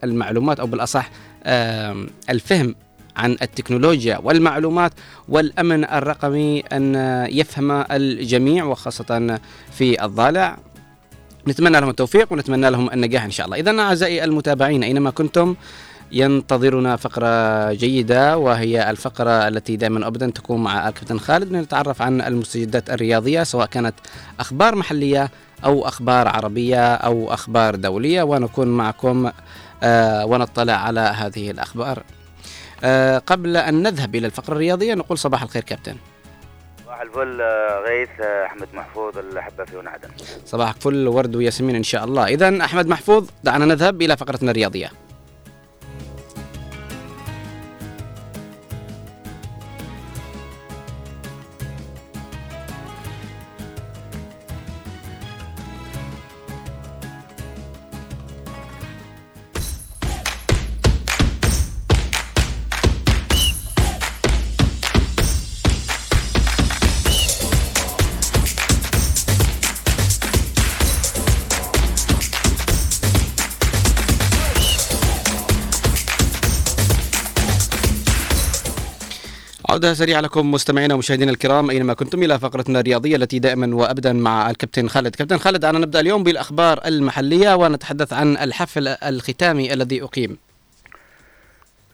المعلومات أو بالأصح آه، الفهم عن التكنولوجيا والمعلومات والأمن الرقمي أن يفهم الجميع وخاصة في الضالع. نتمنى لهم التوفيق ونتمنى لهم النجاح إن شاء الله. اذا أعزائي المتابعين أينما كنتم ينتظرنا فقرة جيدة وهي الفقرة التي دائما أبدا تكون مع الكابتن خالد لنتعرف عن المستجدات الرياضية سواء كانت أخبار محلية أو أخبار عربية أو أخبار دولية. ونكون معكم آه ونطلع على هذه الأخبار. قبل أن نذهب إلى الفقرة الرياضية نقول صباح الخير كابتن. صباح الفل آه، غيث آه، أحمد محفوظ الأحبة في عدن صباحك فل ورد وياسمين إن شاء الله. إذا أحمد محفوظ دعنا نذهب إلى فقرتنا الرياضية. عودة سريعة لكم مستمعينا ومشاهدينا الكرام أينما كنتم إلى فقرتنا الرياضية التي دائما وأبدا مع الكابتن خالد. كابتن خالد أنا نبدأ اليوم بالأخبار المحلية ونتحدث عن الحفل الختامي الذي أقيم.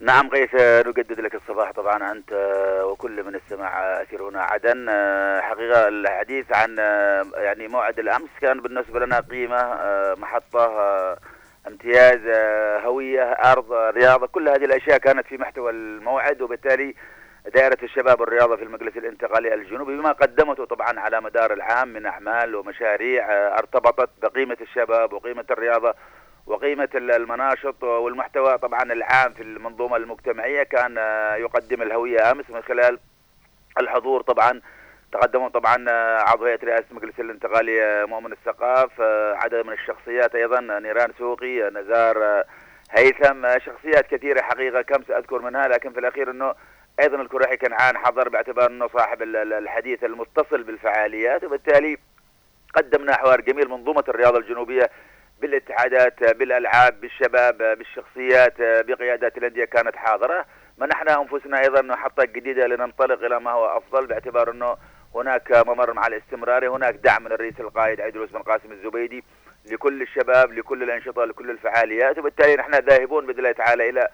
نعم غيث نجدد لك الصباح طبعا آه، وكل من استمع اثير هنا عدن حقيقة الحديث عن يعني موعد الأمس كان بالنسبة لنا قيمة محطة آه، امتياز هوية أرض آه، رياضة كل هذه الأشياء كانت في محتوى الموعد وبالتالي دائرة الشباب والرياضة في المجلس الانتقالي الجنوبي بما قدمته طبعا على مدار العام من أعمال ومشاريع آه، ارتبطت بقيمة الشباب وقيمة الرياضة وقيمة ال- المناشط والمحتوى. طبعا العام في المنظومة المجتمعية كان آه، يقدم الهوية أمس من خلال الحضور طبعا تقدموا طبعا آه، عضو هيئة رئاسة المجلس الانتقالي مؤمن الثقاف عدد من الشخصيات أيضا نيران سوقي نزار هيثم شخصيات كثيرة حقيقة كم سأذكر منها لكن في الأخير أنه أيضا الكرهي كنعان حضر باعتبار أنه صاحب ال- ال- الحديث المتصل بالفعاليات وبالتالي قدمنا حوار جميل منظومة الرياضة الجنوبية بالاتحادات بالألعاب بالشباب بالشخصيات بقيادات الأندية كانت حاضرة. منحنا أنفسنا أيضا محطه جديدة لننطلق إلى ما هو أفضل باعتبار أنه هناك ممر مع الاستمرار هناك دعم من الرئيس القائد عيدروس بن قاسم الزبيدي لكل الشباب لكل الأنشطة لكل الفعاليات وبالتالي نحن ذاهبون بإذن الله تعالى إلى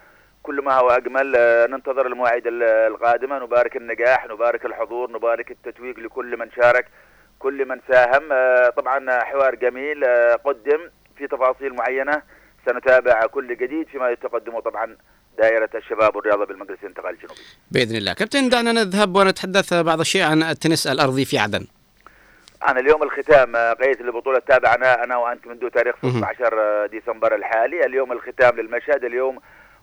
كل ما هو أجمل آه، ننتظر المواعيد ال- القادمة. نبارك النجاح نبارك الحضور نبارك التتويج لكل من شارك كل من ساهم. آه، طبعا حوار جميل آه، قدم في تفاصيل معينة سنتابع كل جديد فيما يتقدمه طبعا دائرة الشباب والرياضة بالمجلس الانتقالي الجنوبي. بإذن الله. كابتن دعنا نذهب ونتحدث بعض الشيء عن التنس الأرضي في عدن. أنا اليوم الختام قيس البطولة تابعنا أنا وأنت منذ تاريخ مهم. 16 ديسمبر الحالي. اليوم الختام للمشهد. اليوم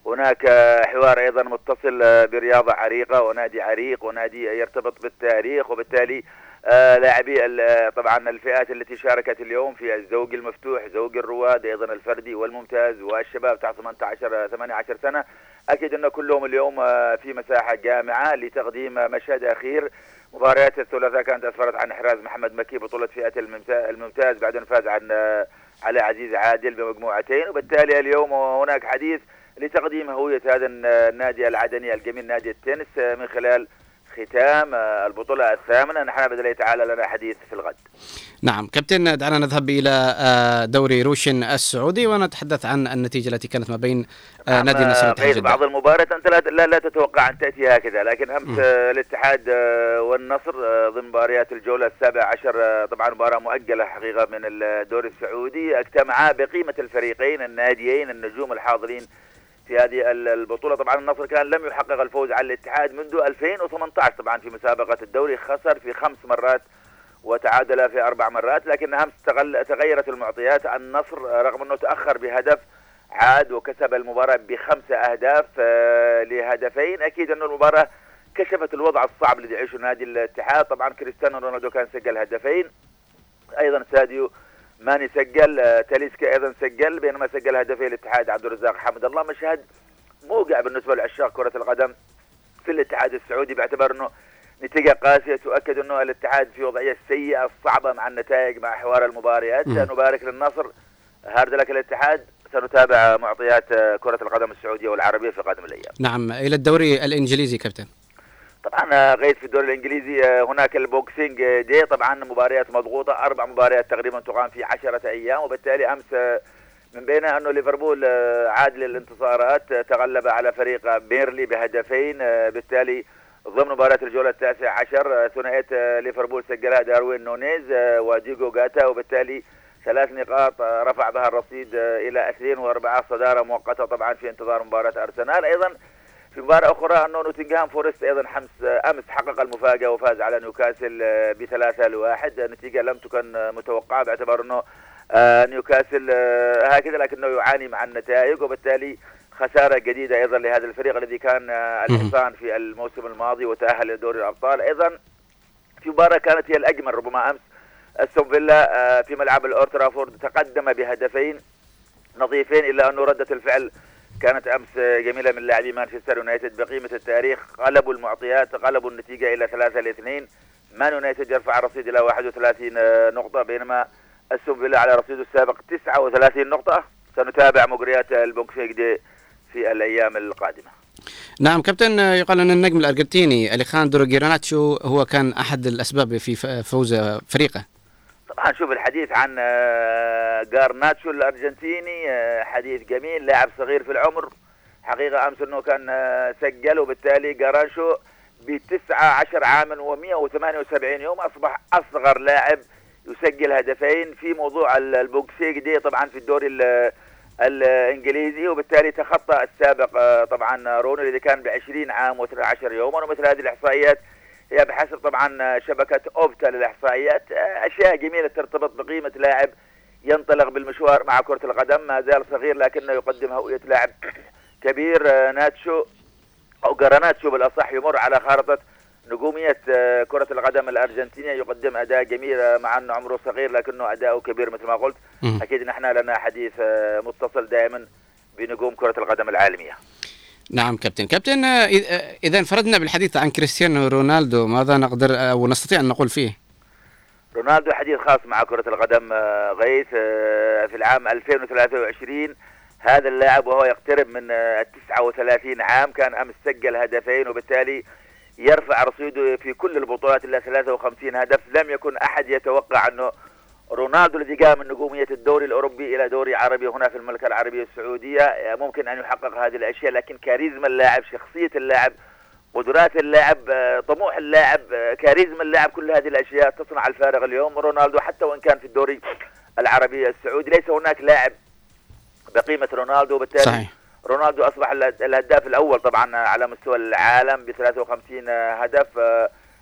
هناك حوار أيضا متصل آه، برياضة عريقة ونادي عريق ونادي يرتبط بالتاريخ وبالتالي آه، لاعبي آه، طبعا الفئات التي شاركت اليوم في الزوج المفتوح زوج الرواد أيضا الفردي والممتاز والشباب تحت 18 آه، 18 سنة. أكيد أن كلهم اليوم في مساحة جامعة لتقديم مشهد أخير. مباريات الثلاثاء كانت أسفرت عن إحراز محمد مكي بطولة فئة الممتا- الممتاز بعد أن فاز عن على عزيز عادل بمجموعتين. وبالتالي اليوم هناك حديث لتقديم هوية هذا النادي العدني الجميل نادي التنس آه، من خلال ختام آه، البطولة الثامنة. نحن بإذن الله تعالى لنا حديث في الغد. نعم كابتن دعنا نذهب إلى آه، دوري روشن السعودي ونتحدث عن النتيجة التي كانت ما بين نادي النصر جدة. بعض المباريات أنت لا, لا, لا تتوقع أن تأتي هكذا لكن أمس الاتحاد والنصر ضمن مباريات الجولة السابعة عشر طبعا مباراة مؤجلة حقيقة من الدوري السعودي اجتمعا بقيمة الفريقين الناديين النجوم الحاضرين في هذه ال- البطولة. طبعا النصر كان لم يحقق الفوز على الاتحاد منذ 2018 طبعا في مسابقة الدوري خسر في خمس مرات وتعادل في أربع مرات لكن أمس تغيرت المعطيات. النصر رغم أنه تأخر بهدف عاد وكسب المباراة بخمسة أهداف آه، لهدفين. أكيد أن المباراة كشفت الوضع الصعب الذي يعيشه نادي الاتحاد. طبعا كريستيانو رونالدو كان سجل هدفين. أيضا ساديو ماني سجل آه، تاليسكا أيضا سجل بينما سجل هدفين الاتحاد عبد الرزاق حمد الله. مشهد موقع بالنسبة لعشاق كرة القدم في الاتحاد السعودي باعتبار أنه نتيجة قاسية تؤكد أنه الاتحاد في وضعية سيئة صعبة مع النتائج مع حوار المباريات. مم. نبارك للنصر. hard luck الاتحاد. سنتابع معطيات آه، كرة القدم السعودية والعربية في قادم الأيام. نعم إلى الدوري الإنجليزي كابتن. طبعا آه، غيث في الدوري الإنجليزي آه، هناك ال Boxing آه، Day طبعا مباريات مضغوطة أربع مباريات تقريبا تقام في عشرة أيام. وبالتالي أمس آه، من بينها أنه ليفربول آه، عاد للانتصارات آه، تغلب على فريق بيرنلي بهدفين آه، بالتالي ضمن مباراة الجولة التاسعة عشر آه، ثنائية آه، ليفربول سجلها داروين نونيز آه، وديوجو جوتا. وبالتالي ثلاث نقاط آه، رفع بها الرصيد آه، إلى اثنين وأربعين صدارة مؤقتة طبعا في انتظار مباراة أرسنال. أيضا في مباراة أخرى أنه نوتنغهام فورست أيضا حمس أمس حقق المفاجأة وفاز على نيوكاسل آه، بثلاثة لواحد. نتيجة لم تكن آه، متوقعة باعتبار أنه آه، نيوكاسل هكذا لكنه يعاني مع النتائج. وبالتالي خسارة جديدة أيضا لهذا الفريق الذي كان الحصان في الموسم الماضي وتأهل لدوري الأبطال. أيضا في مباراة كانت هي الأجمل ربما أمس أستون فيلا في ملعب الأولد ترافورد تقدم بهدفين نظيفين إلا أنه ردة الفعل كانت أمس جميلة من لاعبي مانشستر يونايتد بقيمة التاريخ قلبوا المعطيات قلبوا النتيجة إلى 3 ل 2 مان يونايتد يرفع الرصيد إلى 31 نقطة بينما أستون فيلا على رصيده السابق 39 نقطة. سنتابع مجريات ال Boxing Day في الأيام القادمة. نعم كابتن يقال أن النجم الأرجنتيني أليخاندرو جارناتشو هو كان أحد الأسباب في فوز فريقه. طبعا شوف الحديث عن آه، جارناتشو الأرجنتيني آه، حديث جميل لاعب صغير في العمر. حقيقة أمس إنه كان آه، سجل وبالتالي جارناتشو ب 19 عاما و178 يوم أصبح أصغر لاعب يسجل هدفين في موضوع ال- ال Boxing Day طبعا في الدوري ال- الإنجليزي. وبالتالي تخطى السابق طبعا روني اللي كان ب 20 عام و13 يوما ومثل هذه الإحصائيات هي بحسب طبعا شبكة أوبتا للإحصائيات أشياء جميلة ترتبط بقيمة لاعب ينطلق بالمشوار مع كرة القدم ما زال صغير لكنه يقدم هوية لاعب كبير ناتشو أو جراناتشو بالأصح يمر على خارطة نجومية كرة القدم الأرجنتينية يقدم أداء جميل مع أنه عمره صغير لكنه أداؤه كبير مثل ما قلت. أكيد نحن لنا حديث متصل دائما بنجوم كرة القدم العالمية نعم كابتن. كابتن آه، آه، إذا انفردنا بالحديث عن كريستيانو رونالدو ماذا نقدر أو نستطيع أن نقول فيه؟ رونالدو حديث خاص مع كرة القدم آه، غيث آه، في العام 2023 هذا اللاعب وهو يقترب من آه، ال 39 عام كان أمس سجل هدفين وبالتالي يرفع رصيده في كل البطولات إلى 53 هدف. لم يكن أحد يتوقع أنه رونالدو الذي جاء من نجومية الدوري الأوروبي إلى دوري عربي هنا في المملكة العربية السعودية. آه، ممكن أن يحقق هذه الأشياء لكن كاريزما اللاعب شخصية اللاعب قدرات اللاعب آه، طموح اللاعب آه، كاريزما اللاعب كل هذه الأشياء تصنع الفارق اليوم. رونالدو حتى وإن كان في الدوري العربي السعودي ليس هناك لاعب بقيمة رونالدو. وبالتالي صحيح. رونالدو أصبح الهد- الهداف الأول طبعا على مستوى العالم ب 53 هدف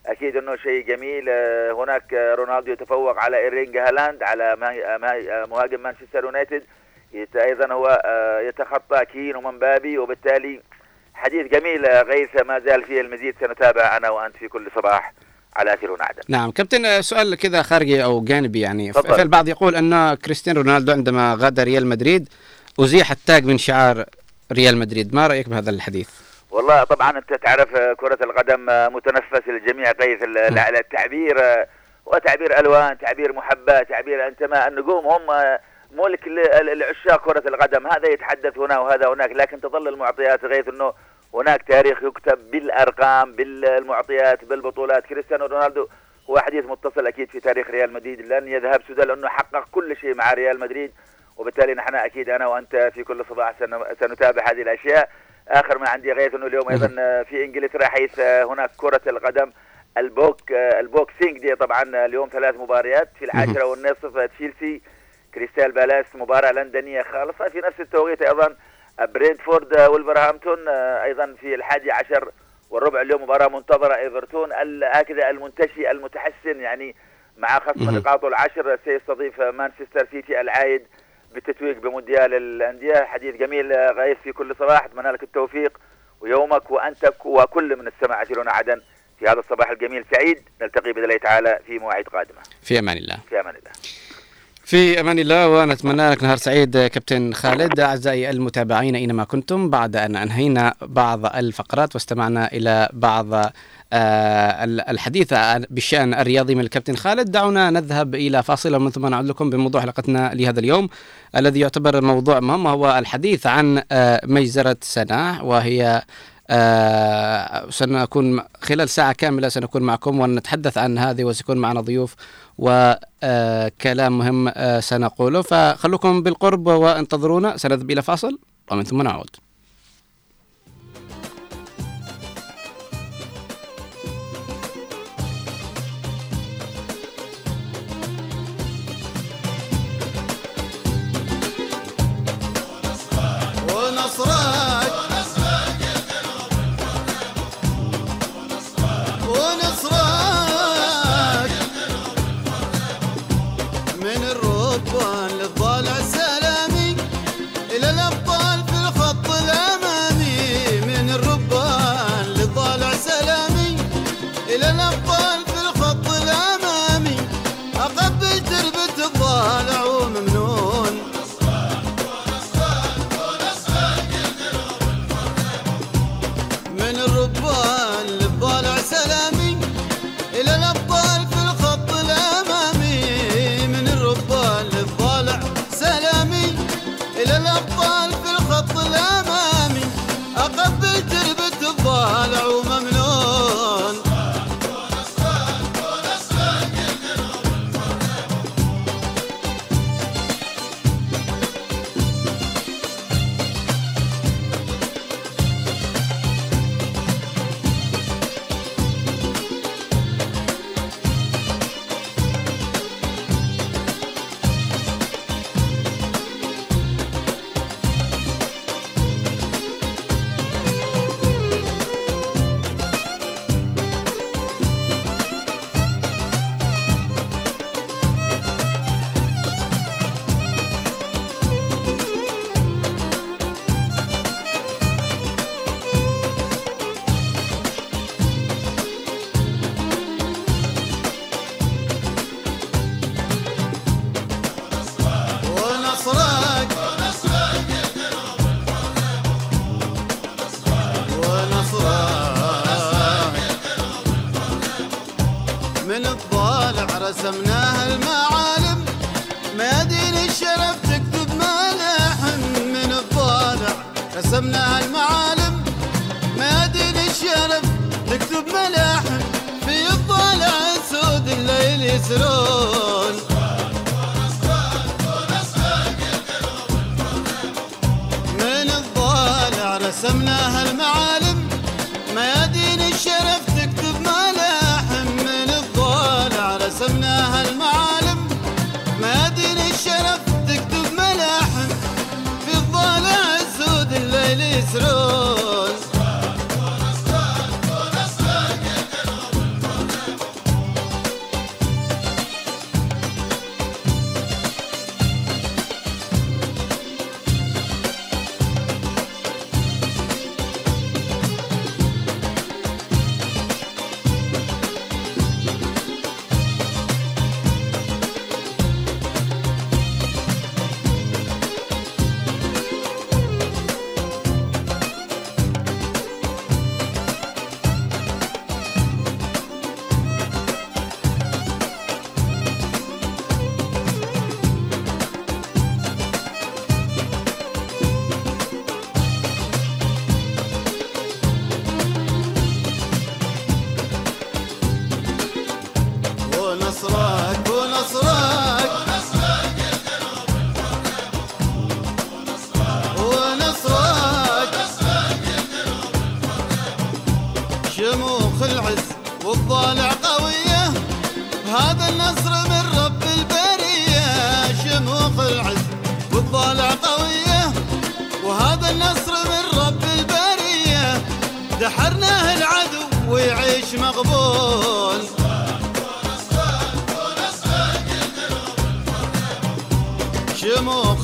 أكيد أنه شيء جميل. آه، هناك آه، رونالدو يتفوق على إيرلينج هالاند على ما- مهاجم مانشستر يونايتد. يت- أيضا هو آه، يتخطى كين ومبابي وبالتالي حديث جميل آه، غيث ما زال فيه المزيد. سنتابع أنا وأنت في كل صباح على اثير عدن نعم كابتن آه، سؤال كذا خارجي أو جانبي يعني. ف- تفضل. فالبعض يقول أن كريستيانو رونالدو عندما غادر ريال مدريد أزيح التاج من شعار ريال مدريد. ما رأيك بهذا الحديث؟ والله طبعا أنت تعرف آه، كرة القدم آه، متنفس للجميع ال- ال- التعبير آه، وتعبير ألوان تعبير محبة تعبير انتماء النجوم هم ملك ل- ل- لعشاق كرة القدم. هذا يتحدث هنا وهذا هناك لكن تظل المعطيات غيث إنه هناك تاريخ يكتب بالأرقام بالمعطيات بالبطولات. كريستيانو رونالدو هو حديث متصل أكيد في تاريخ ريال مدريد. لن يذهب سدى لأنه حقق كل شيء مع ريال مدريد وبالتالي نحن أكيد أنا وأنت في كل صباح سن- سنتابع هذه الأشياء. آخر ما عندي غيث إنه اليوم أيضا آه، في إنجلترا حيث آه، هناك كرة القدم ال Box آه، ال Boxing Day طبعا اليوم ثلاث مباريات في العاشرة والنصف تشيلسي كريستال بالاس مباراة لندنية خالصة في نفس التوقيت أيضا برينتفورد وولفرهامبتون أيضا في الحادي عشر والربع اليوم مباراة منتظرة إيفرتون هكذا المنتشي المتحسن يعني مع خصم. نقاطه العشر سيستضيف مانشستر سيتي العايد بالتتويج بمونديال الأندية. حديث جميل آه، غيث في كل صباح أتمنى لك التوفيق ويومك وانت وكل من السماع يسيرون عدن في هذا الصباح الجميل. سعيد نلتقي بإذن الله تعالى في مواعيد قادمة. في أمان الله. في أمان الله. في أمان الله ونتمنى لك نهار سعيد كابتن خالد. أعزائي المتابعين أينما كنتم بعد أن أنهينا بعض الفقرات واستمعنا إلى بعض آه، الحديث عن- بالشأن الرياضي من الكابتن خالد. دعونا نذهب إلى فاصله ومن ثم نعود لكم بموضوع حلقتنا لهذا اليوم الذي يعتبر موضوع مهم هو الحديث عن آه، مجزرة سناح وهي آه، سنكون خلال ساعة كاملة سنكون معكم ونتحدث عن هذه وسيكون معنا ضيوف وكلام مهم آه، سنقوله. فخلوكم بالقرب وانتظرونا. سنذهب إلى فاصل ومن ثم نعود.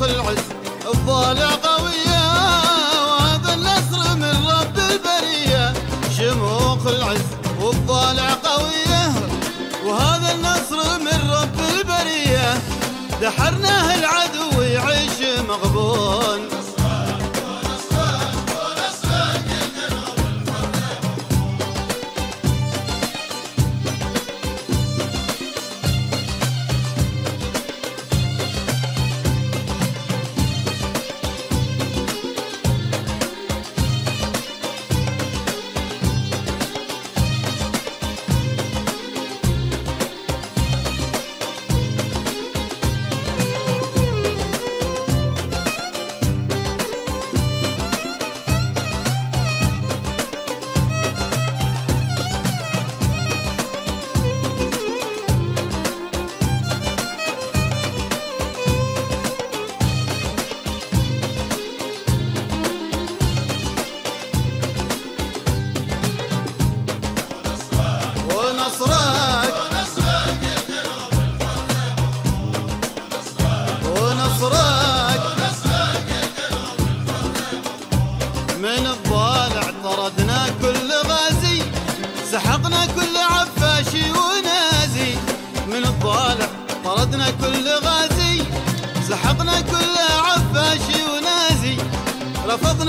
heureux.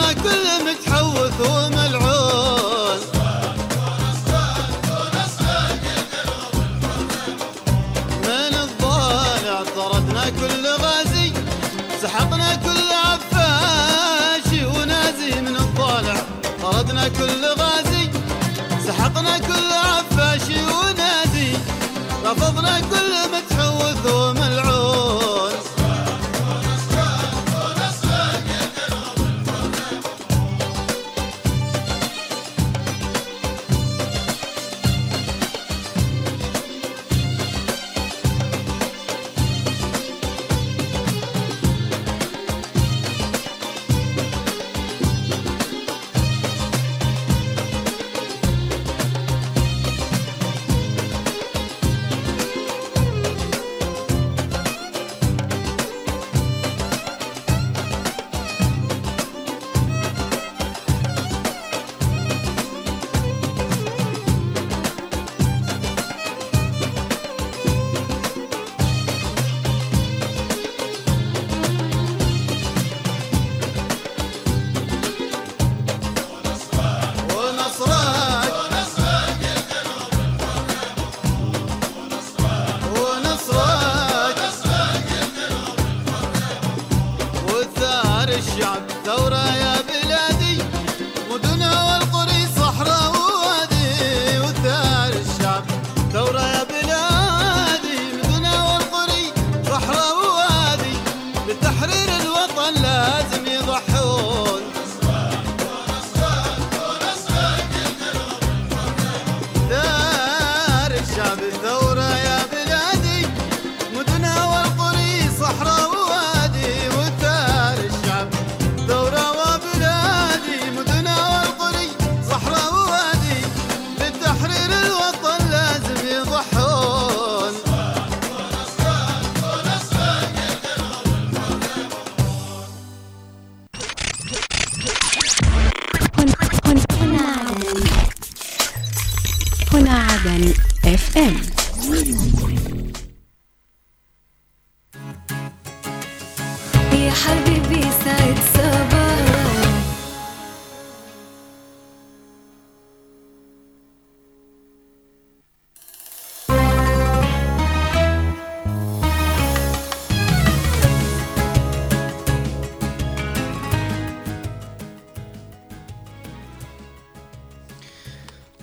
رفضنا كل متحوث وملعون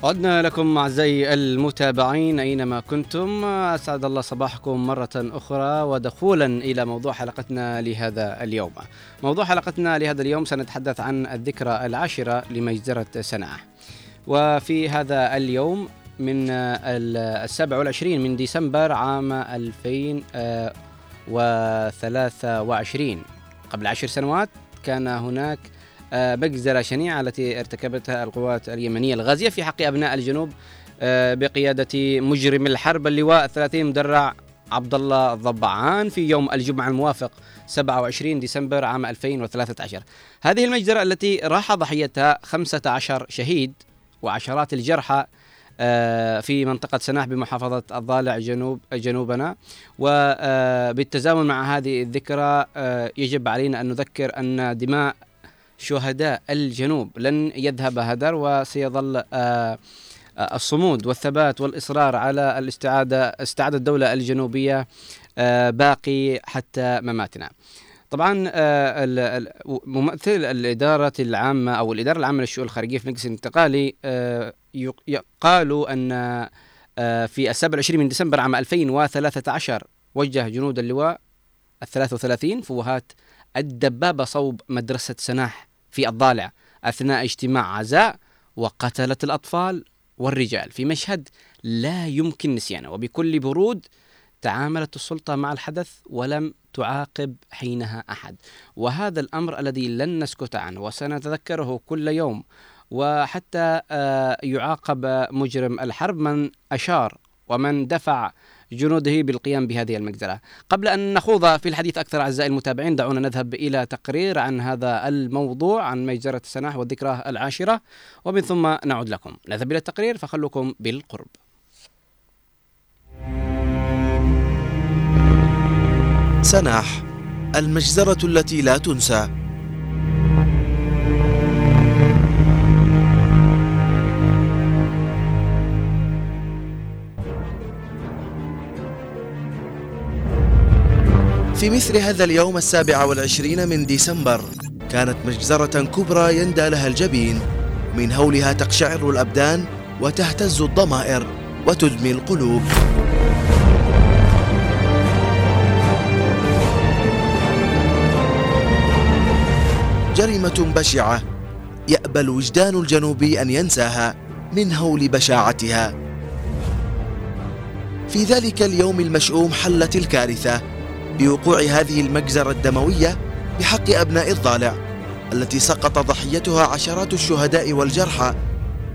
عدنا لكم أعزائي المتابعين أينما كنتم. أسعد الله صباحكم مرة أخرى ودخولا إلى موضوع حلقتنا لهذا اليوم. موضوع حلقتنا لهذا اليوم سنتحدث عن الذكرى العاشرة لمجزرة سنعة. وفي هذا اليوم من السابع والعشرين من ديسمبر عام 2023 قبل عشر سنوات كان هناك مجزرة شنيعة التي ارتكبتها القوات اليمنية الغازية في حق أبناء الجنوب آه، بقيادة مجرم الحرب اللواء الثلاثين مدرع عبد الله الضبعان في يوم الجمعة الموافق 27 ديسمبر عام 2013 هذه المجزرة التي راح ضحيتها 15 شهيد وعشرات الجرحى آه، في منطقة سناح بمحافظة الضالع جنوب جنوبنا. وبالتزامن مع هذه الذكرى آه، يجب علينا أن نذكر أن دماء شهداء الجنوب. لن يذهب هدر وسيظل آه، آه، الصمود والثبات والإصرار على الاستعادة استعادة الدولة الجنوبية آه، باقي حتى مماتنا. طبعا ممثل الإدارة العامة أو الإدارة العامة للشؤون الخارجية في المجلس الانتقالي قالوا أن في السابع والعشرين من ديسمبر عام 2013 وجه جنود اللواء الثلاث وثلاثين فوهات الدبابة صوب مدرسة سناح في الضالع أثناء اجتماع عزاء وقتلت الأطفال والرجال في مشهد لا يمكن نسيانه وبكل برود تعاملت السلطة مع الحدث ولم تعاقب حينها أحد. وهذا الأمر الذي لن نسكت عنه وسنتذكره كل يوم وحتى آه، يعاقب مجرم الحرب من أشار ومن دفع جنوده بالقيام بهذه المجزرة. قبل أن نخوض في الحديث أكثر أعزائي المتابعين دعونا نذهب إلى تقرير عن هذا الموضوع عن مجزرة السناح والذكرى العاشرة ومن ثم نعود لكم. نذهب إلى التقرير فخلوكم بالقرب. سناح المجزرة التي لا تنسى. في مثل هذا اليوم السابع والعشرين من ديسمبر كانت مجزرة كبرى يندى لها الجبين. من هولها تقشعر الأبدان وتهتز الضمائر وتدمي القلوب. جريمة بشعة يأبى الوجدان الجنوبي أن ينساها من هول بشاعتها. في ذلك اليوم المشؤوم حلت الكارثة بوقوع هذه المجزرة الدموية بحق أبناء الضالع التي سقط ضحيتها عشرات الشهداء والجرحى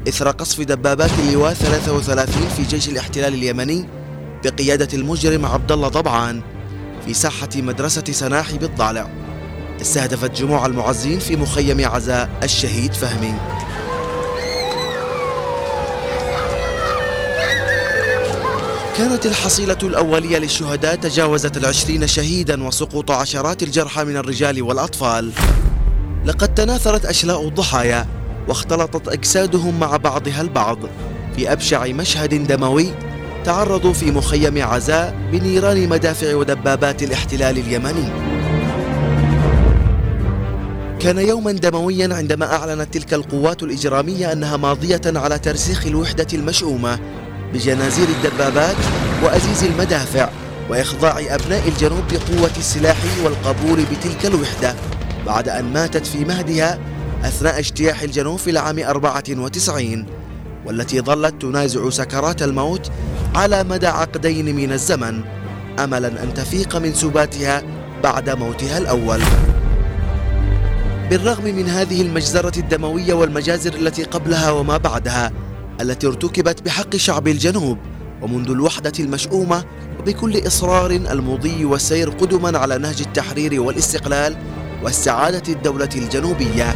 إثر قصف دبابات اللواء 33 في جيش الاحتلال اليمني بقيادة المجرم عبد الله ضبعان في ساحة مدرسة سناح بالضالع. استهدفت جموع المعزين في مخيم عزاء الشهيد فهمي. كانت الحصيلة الأولية للشهداء تجاوزت العشرين شهيدا وسقوط عشرات الجرحى من الرجال والأطفال. لقد تناثرت أشلاء الضحايا واختلطت أجسادهم مع بعضها البعض. في أبشع مشهد دموي تعرضوا في مخيم عزاء بنيران مدافع ودبابات الاحتلال اليمني. كان يوما دمويا عندما أعلنت تلك القوات الإجرامية أنها ماضية على ترسيخ الوحدة المشؤومة بجنازير الدبابات وأزيز المدافع وإخضاع أبناء الجنوب لقوة السلاح والقبول بتلك الوحدة بعد أن ماتت في مهدها أثناء اجتياح الجنوب في العام 94 والتي ظلت تنازع سكرات الموت على مدى عقدين من الزمن أملا أن تفيق من سباتها بعد موتها الأول. بالرغم من هذه المجزرة الدموية والمجازر التي قبلها وما بعدها التي ارتكبت بحق شعب الجنوب ومنذ الوحدة المشؤومة وبكل إصرار المضي والسير قدما على نهج التحرير والاستقلال واستعادة الدولة الجنوبية.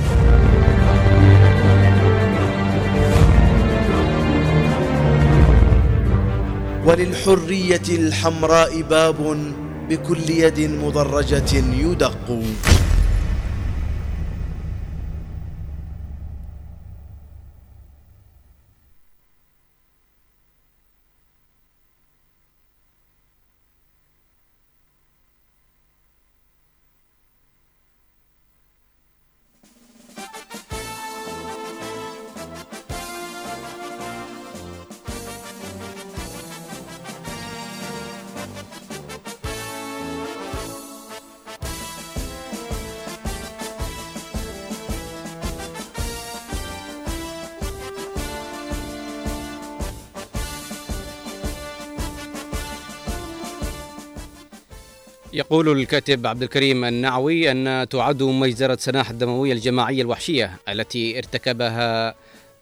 وللحرية الحمراء باب بكل يد مدرجة يدق. يقول الكاتب عبد الكريم النعوي أن تعد مجزرة سناح الدموية الجماعية الوحشية التي ارتكبها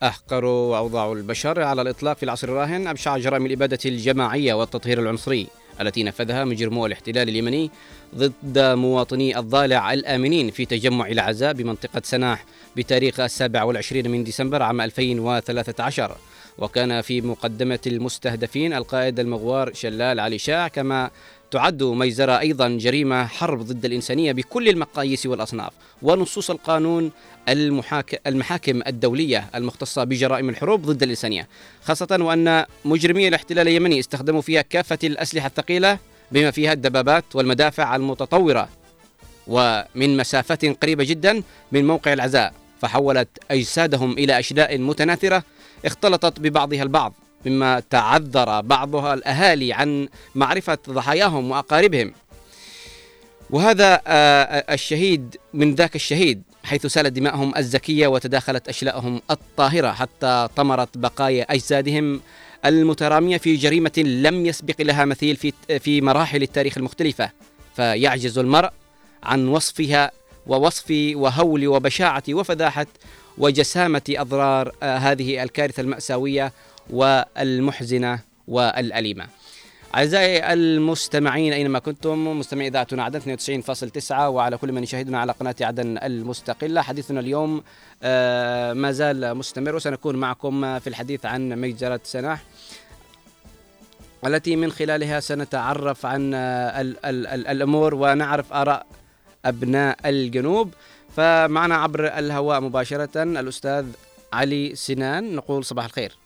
أحقر وأوضاع البشر على الإطلاق في العصر الراهن أبشع جرائم الإبادة الجماعية والتطهير العنصري التي نفذها مجرمو الاحتلال اليمني ضد مواطني الضالع الآمنين في تجمع العزاء بمنطقة سناح بتاريخ السابع والعشرين من ديسمبر عام 2013 وكان في مقدمة المستهدفين القائد المغوار شلال علي شاع كما تعد ميزرة أيضا جريمة حرب ضد الإنسانية بكل المقاييس والأصناف ونصوص القانون المحاك... المحاكم الدولية المختصة بجرائم الحروب ضد الإنسانية خاصة وأن مجرمي الاحتلال اليمني استخدموا فيها كافة الأسلحة الثقيلة بما فيها الدبابات والمدافع المتطورة. ومن مسافة قريبة جدا من موقع العزاء فحولت أجسادهم إلى أشلاء متناثرة اختلطت ببعضها البعض. مما تعذر بعضها الأهالي عن معرفة ضحاياهم وأقاربهم. وهذا آه، الشهيد من ذاك الشهيد حيث سالت دماءهم الزكية وتداخلت أشلاءهم الطاهرة حتى طمرت بقايا أجسادهم المترامية في جريمة لم يسبق لها مثيل في في مراحل التاريخ المختلفة. فيعجز المرء عن وصفها ووصف وهول وبشاعة وفذاحة وجسامة أضرار آه، هذه الكارثة المأساوية والمحزنة والأليمة. أعزائي المستمعين أينما كنتم؟ مستمعي إذاعتنا عدن 92.9 وعلى كل من يشاهدنا على قناة عدن المستقلة. حديثنا اليوم آه، ما زال مستمر وسنكون معكم في الحديث عن مجزرة سناح التي من خلالها سنتعرف عن آه، ال- ال- ال- الأمور ونعرف آراء أبناء الجنوب. فمعنا عبر الهواء مباشرة الأستاذ علي سنان. نقول صباح الخير.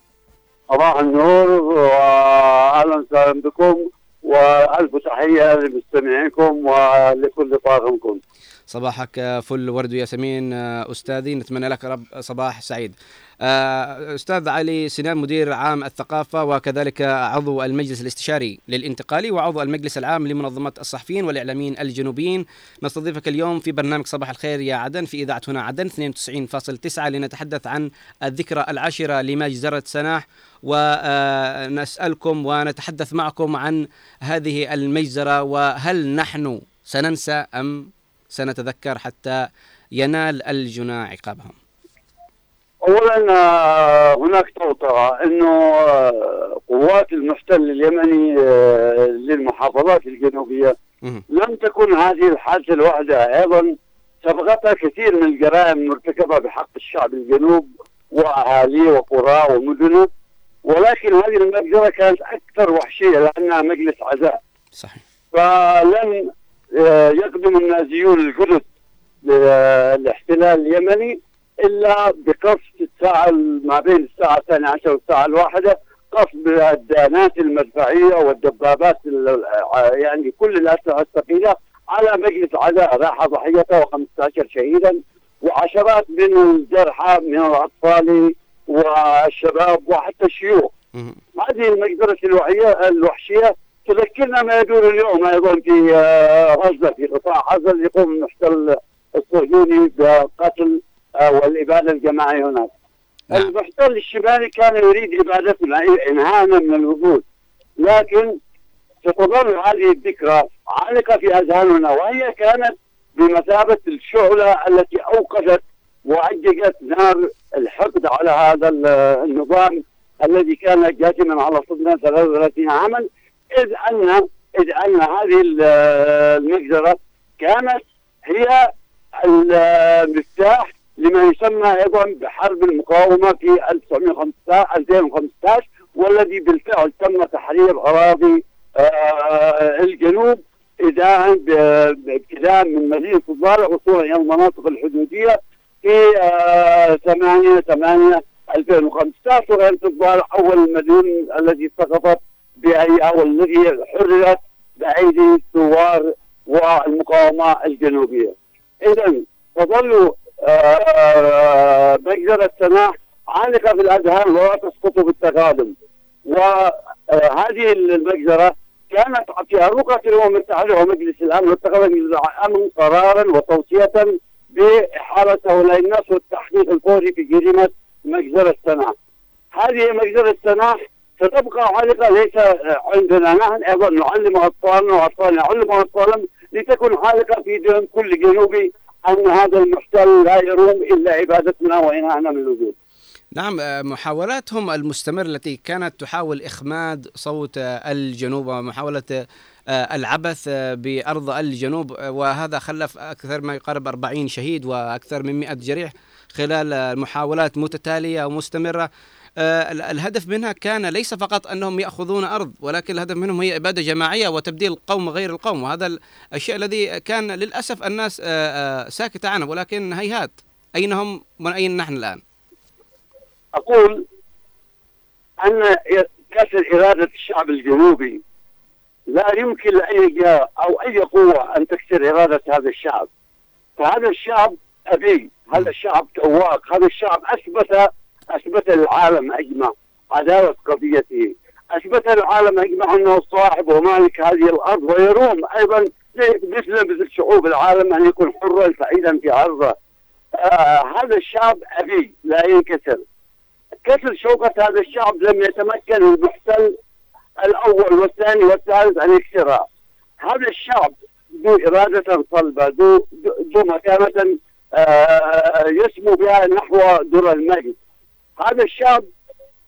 صباح النور واهلا وسهلا بكم وألف تحية لمستمعيكم ولكل طاقمكم. صباحك فل ورد وياسمين أستاذي. نتمنى لك رب صباح سعيد. أستاذ علي سنان مدير عام الثقافة وكذلك عضو المجلس الاستشاري للانتقالي وعضو المجلس العام لمنظمة الصحفيين والإعلاميين الجنوبيين. نستضيفك اليوم في برنامج صباح الخير يا عدن في إذاعة هنا عدن 92.9 لنتحدث عن الذكرى العاشرة لمجزرة سناح. ونسألكم ونتحدث معكم عن هذه المجزرة وهل نحن سننسى أم سنتذكر حتى ينال الجنى عقابهم؟ اولا آه، هناك توطئه أنه آه، قوات المحتل اليمني آه، للمحافظات الجنوبية لم تكن هذه الحادثة الواحدة أيضا سبقتها كثير من الجرائم المرتكبة بحق الشعب الجنوب وأهاليه وقراه ومدنه ولكن هذه المجزرة كانت أكثر وحشية لأنها مجلس عزاء. صحيح. فلن آه، يقدم النازيون الجدد للاحتلال اليمني إلا بقصف الساعة ما بين الساعة الثانية عشر والساعة الواحدة قصف الدانات المدفعية والدبابات ال- آه، يعني كل الأسلحة الثقيلة على مجلس عزاء راح ضحيته و15 شهيدا وعشرات من الجرحى من الأطفال والشباب وحتى الشيوخ. هذه المجزرة الوحية الوحشية تذكرنا ما يدور اليوم أيضا في آه، غزة في قطاع غزة اللي يقوم المحتل الصهيوني بقتل آه، والإبادة الجماعية هناك. المحتل الشمالي كان يريد إبادتنا إنهاء من الوجود. لكن ستظل هذه الذكرى عالقة في أذهاننا وهي كانت بمثابة الشعلة التي أوقدت وعججت نار الحقد على هذا ال- النظام الذي كان جاثما على صدنا 33 عاما إذ أن إذ أن هذه ال- المجزرة كانت هي المفتاح لما يسمى أيضا بحرب المقاومة في 1915 2015 والذي بالفعل تم تحرير أراضي آه، الجنوب ابتداء من مدينة الضالع وصولا إلى المناطق الحدودية في آه، 8 8 2015 وكانت الضالع أول المدن الذي سقطت بأي أو الذي حررت بايدي الثوار والمقاومة الجنوبية. اذا تظل آه، مجزرة سماح عالقة في الأذهان ولا تسقط بالتقادم وهذه المجزرة كانت في أروقة الأمم المتحدة ومجلس الأمن واتخذ مجلس الأمن قرارا وتوصية بإحالة هؤلاء الناس والتحقيق الفوري في جريمة مجزرة سماح هذه مجزرة سماح ستبقى عالقة ليس عندنا. نحن أيضا نعلم أطفالنا وأطفالنا يعلموا أطفالهم لتكن عالقة في ذهن كل جنوبي أن هذا المحتل لا يروم إلا عبادتنا وإنهاءنا من الوجود. نعم آه، محاولاتهم المستمرة التي كانت تحاول إخماد صوت آه، الجنوب ومحاولة آه، العبث بأرض الجنوب. وهذا خلف أكثر ما يقارب 40 شهيد وأكثر من 100 جريح خلال محاولات متتالية ومستمرة. ال- الهدف منها كان ليس فقط أنهم يأخذون أرض ولكن الهدف منهم هي إبادة جماعية وتبديل القوم غير القوم. وهذا الشيء الذي كان للأسف الناس ساكتة عنه ولكن هيهات. أين هم من أين نحن الآن؟ أقول أن كسر إرادة الشعب الجنوبي لا يمكن لأي جهة أو أي قوة أن تكسر إرادة هذا الشعب. فهذا الشعب أبي هذا الشعب تواق هذا الشعب أثبت أثبت للعالم أجمع عدالة قضيته. أثبت للعالم أجمع أنه صاحب ومالك هذه الأرض ويروم أيضا زي- مثل مثل شعوب العالم أن يكون حرا سعيدا في عرضه. آه هذا الشعب أبي لا ينكسر. كسر شوكة هذا الشعب لم يتمكن المحتل الأول والثاني والثالث أن يكسرها هذا الشعب ذو إرادة صلبة ذو ذو- مكانة آه، يسمو بها نحو ذرى المجد. هذا الشعب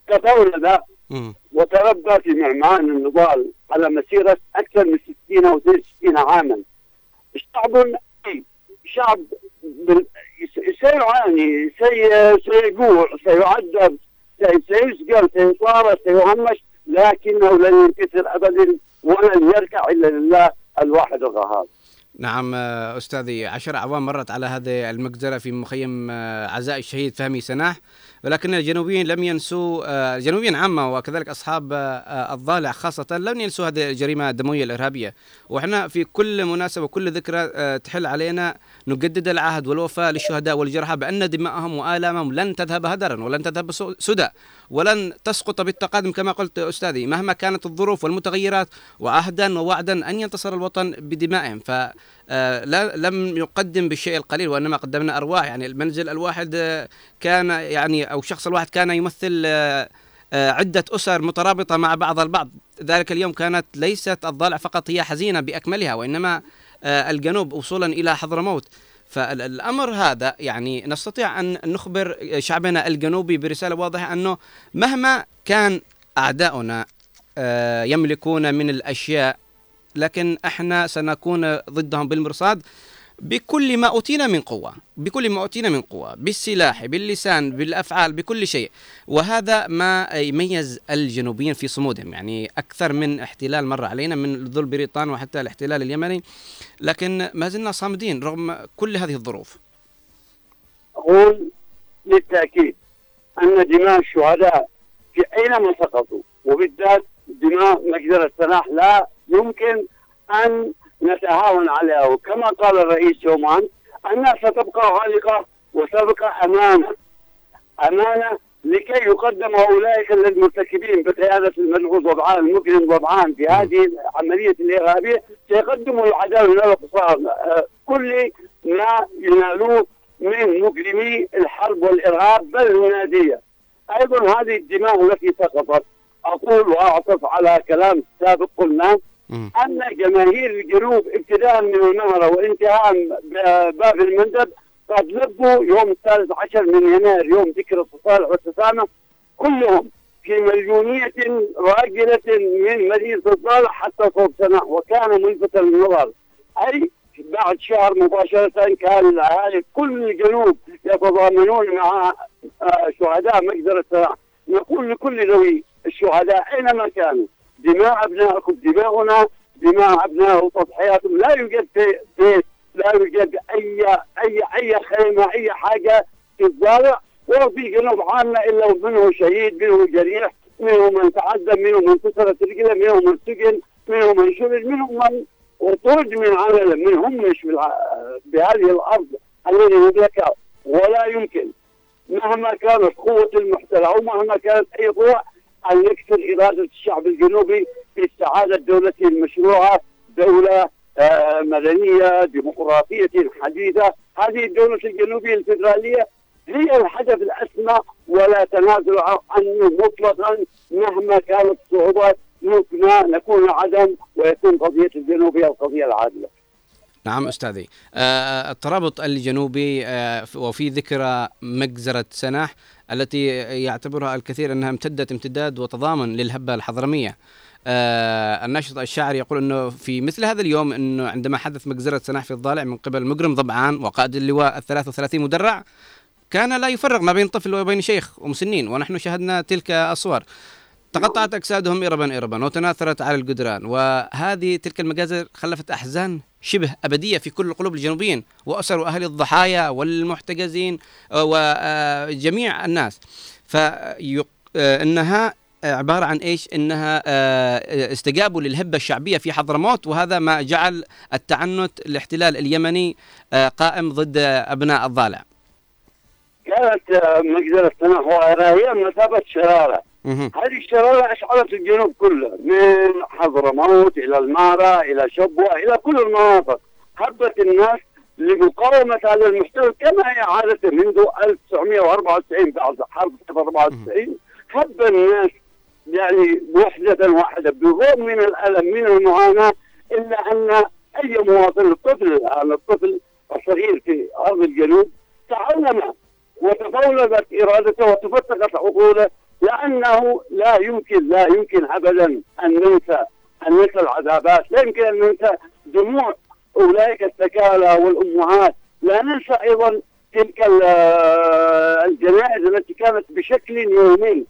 تطور وتربى في معمعان النضال على مسيرة أكثر من 60 أو 60 عاما. شعب شعب سيعاني سي- سيجوع سيعذب سي- سيسجن سيطارد سيهمش لكنه لن ينكسر أبدا ولن يركع إلا لله الواحد القهار نعم آه، أستاذي. عشر أعوام مرت على هذه المجزرة في مخيم آه، عزاء الشهيد فهمي سناح. ولكن الجنوبيين لم ينسوا آه، الجنوبيين عامة وكذلك أصحاب آه، آه، الضالع خاصة لم ينسوا هذه الجريمة الدموية الإرهابية. وإحنا في كل مناسبة وكل ذكرى آه، تحل علينا نجدد العهد والوفاء للشهداء والجرحى بأن دماءهم وآلامهم لن تذهب هدرا ولن تذهب سدى ولن تسقط بالتقادم كما قلت أستاذي. مهما كانت الظروف والمتغيرات وعهدا ووعدا أن ينتصر الوطن بدمائهم. ف آه، لم يقدم بالشيء القليل وإنما قدمنا أرواح. يعني المنزل الواحد آه، كان يعني أو الشخص الواحد كان يمثل آه، آه، عدة أسر مترابطة مع بعض البعض. ذلك اليوم كانت ليست الضالع فقط هي حزينة بأكملها وإنما آه، الجنوب وصولا إلى حضرموت. فالأمر هذا يعني نستطيع أن نخبر شعبنا الجنوبي برسالة واضحة أنه مهما كان أعداؤنا آه، يملكون من الأشياء لكن إحنا سنكون ضدهم بالمرصاد بكل ما أوتينا من قوة، بكل ما أوتينا من قوة، بالسلاح، باللسان، بالأفعال، بكل شيء، وهذا ما يميز الجنوبيين في صمودهم، يعني أكثر من احتلال مر علينا من ذو البريطان وحتى الاحتلال اليمني، لكن ما زلنا صامدين رغم كل هذه الظروف. أقول للتأكيد أن دماء الشهداء في أينما سقطوا وبالذات دماء مجزرة سلاح لا يمكن أن نتهاون عليها. وكما قال الرئيس يومان أنها ستبقى عالقة وستبقى أمانة أمانة لكي يقدم أولئك المرتكبين بقيادة الملعوب وضعان المجرم وضعان في هذه العملية الإرهابية. سيقدموا العدالة لا القصار آه، كل ما ينالوه من مجرمي الحرب والإرهاب بل النادية أيضا هذه الدماء التي سقطت. أقول وأعطف على كلام سابق قلنا أن جماهير الجنوب ابتداء من المهرة وانتهاء باب المندب قد لبوا يوم الثالث عشر من يناير يوم ذكرى التصالح والتسامح كلهم في مليونية راجلة من مدينة الصالح حتى صوب سنة وكان ملفتا للنظر أي بعد شهر مباشرة كان الأهالي كل الجنوب يتضامنون مع آه، شهداء مجزرة سنة نقول لكل ذوي الشهداء أينما كانوا؟ دماء أبنائكم دماؤنا دماء ابناء وتضحياتهم لا يوجد في بيت لا يوجد أي أي أي خيمة أي حاجة تتزارع وفي جنوب عامة إلا ومنه شهيد منه جريح منهم من تعذب منهم من كسرت رجله منهم من سجن منهم من شرد منهم من وطرد من عمله منهم مش بالع- بهذه الأرض الذي نملكها ولا يمكن. مهما كانت قوة المحتل أو مهما كانت أي قوة أن يكسر إرادة الشعب الجنوبي في استعادة دولته المشروعة دولة آه، مدنية ديمقراطية حديثة. هذه الدولة الجنوبية الفيدرالية هي الهدف الأسمى ولا تنازل عنه مطلقا مهما كانت الصعوبات نكون عدم ويكون قضية الجنوب هي القضية العادلة. نعم أستاذي. آه، الترابط الجنوبي آه، وفي ذكرى مجزرة سناح التي يعتبرها الكثير أنها امتدت امتداد وتضامن للهبة الحضرمية. آه، الناشط الشاعر يقول أنه في مثل هذا اليوم أنه عندما حدث مجزرة سناح في الضالع من قبل مجرم ضبعان وقائد اللواء الثلاث وثلاثين مدرع كان لا يفرق ما بين طفل وبين شيخ ومسنين ونحن شاهدنا تلك الصور. تقطعت أجسادهم إربا إربا وتناثرت على الجدران. وهذه تلك المجازر خلفت أحزان شبه أبدية في كل قلوب الجنوبيين وأسر أهل الضحايا والمحتجزين آه، وجميع الناس. فإنها عبارة عن إيش؟ إنها آه، استجابوا للهبة الشعبية في حضرموت وهذا ما جعل التعنت الاحتلال اليمني آه، قائم ضد أبناء الضالع. كانت آه، مجزرة وغيرها هي مثابة شرارة. هذه الشرارة أشعلت الجنوب كله من حضرموت إلى المارة إلى شبوة إلى كل المناطق. هبت الناس لمقاومة هذا المحتل كما هي عادته منذ 1994 بعد حرب 94 هب الناس يعني وحدة واحدة بالرغم من الألم من المعاناة إلا أن أي مواطن الطفل الآن الطفل الصغير في أرض الجنوب تعلم وتفولت إرادته وتفتقت عقوله لأنه لا يمكن لا يمكن أبدا أن ننسى أن ننسى العذابات. لا يمكن أن ننسى دموع أولئك السكالى والأمهات. لا ننسى أيضا تلك ال- الجنائز التي كانت بشكل يومي.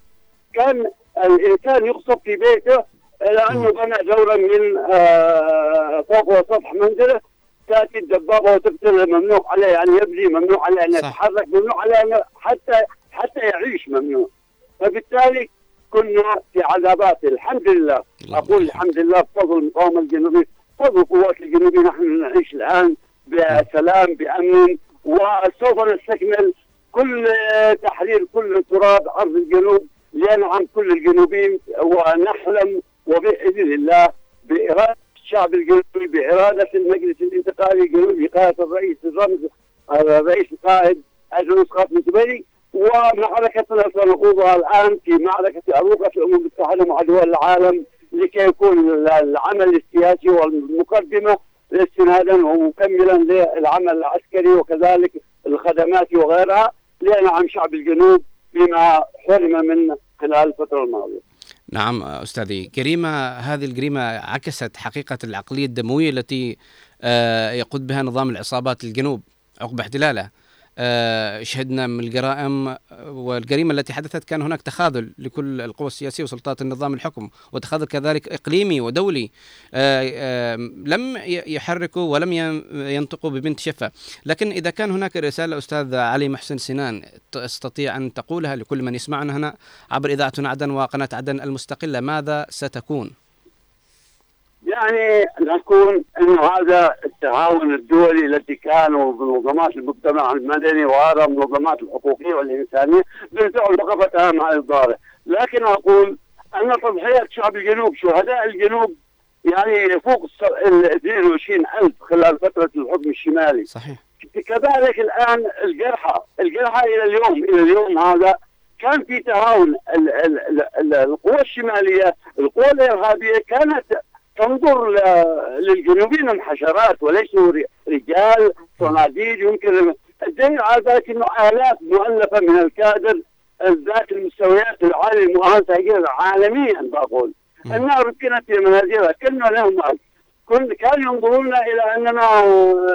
كان الإنسان يقصف في بيته لأنه بنى دورا من آه، فوق وسطح منزله. تأتي الدبابة وتقتل ممنوع عليه يعني يبني ممنوع عليه أن يتحرك ممنوع عليه حتى حتى يعيش ممنوع. فبالتالي كنا في عذابات الحمد لله. أقول الحمد لله بفضل المقاومة الجنوبية بفضل القوات الجنوبية نحن نعيش الآن بسلام بأمن وسوف نستكمل كل تحرير كل تراب أرض الجنوب لينعم كل الجنوبيين ونحلم وبإذن الله بإرادة الشعب الجنوبي بإرادة المجلس الانتقالي الجنوبي بقيادة الرئيس الرمز الرئيس القائد الرئيس قاسم الزبيري ومعركتنا سنخوضها الآن في معركة أروقة في الأمم المتحدة مع دول العالم لكي يكون العمل السياسي والمقدمة استنادا ومكملا للعمل العسكري وكذلك الخدمات وغيرها لينعم شعب الجنوب بما حرم من خلال الفترة الماضية. نعم أستاذي. جريمة هذه الجريمة عكست حقيقة العقلية الدموية التي آه، يقود بها نظام العصابات الجنوب عقب احتلاله. شهدنا من الجرائم والجريمة التي حدثت كان هناك تخاذل لكل القوى السياسية وسلطات النظام الحكم وتخاذل كذلك إقليمي ودولي آه، آه، لم يحركوا ولم ين- ينطقوا ببنت شفة لكن إذا كان هناك رسالة أستاذ علي محسن سنان تستطيع أن تقولها لكل من يسمعنا هنا عبر إذاعة عدن وقناة عدن المستقلة ماذا ستكون؟ يعني نكون انه هذا التعاون الدولي الذي كانوا بمنظمات المجتمع المدني وهذا المنظمات الحقوقية والإنسانية بالفعل وقفت مع الضارع، لكن أقول أن تضحية شعب الجنوب شهداء الجنوب يعني يفوق الس- ال 22 ألف خلال فترة الحكم الشمالي. صحيح. كذلك الآن الجرحى الجرحى إلى اليوم إلى اليوم هذا كان في تعاون ال- ال- ال- ال- القوى الشمالية القوى الإرهابية كانت تنظر للجنوبيين حشرات وليسوا رجال صناديد يمكن الدليل على ذلك إنه آلاف مؤلفة من الكادر ذات المستويات العالية المؤهله عالميا بقول. انها ركنت في منازلها. كنا لهم. كن كانوا ينظرون إلى اننا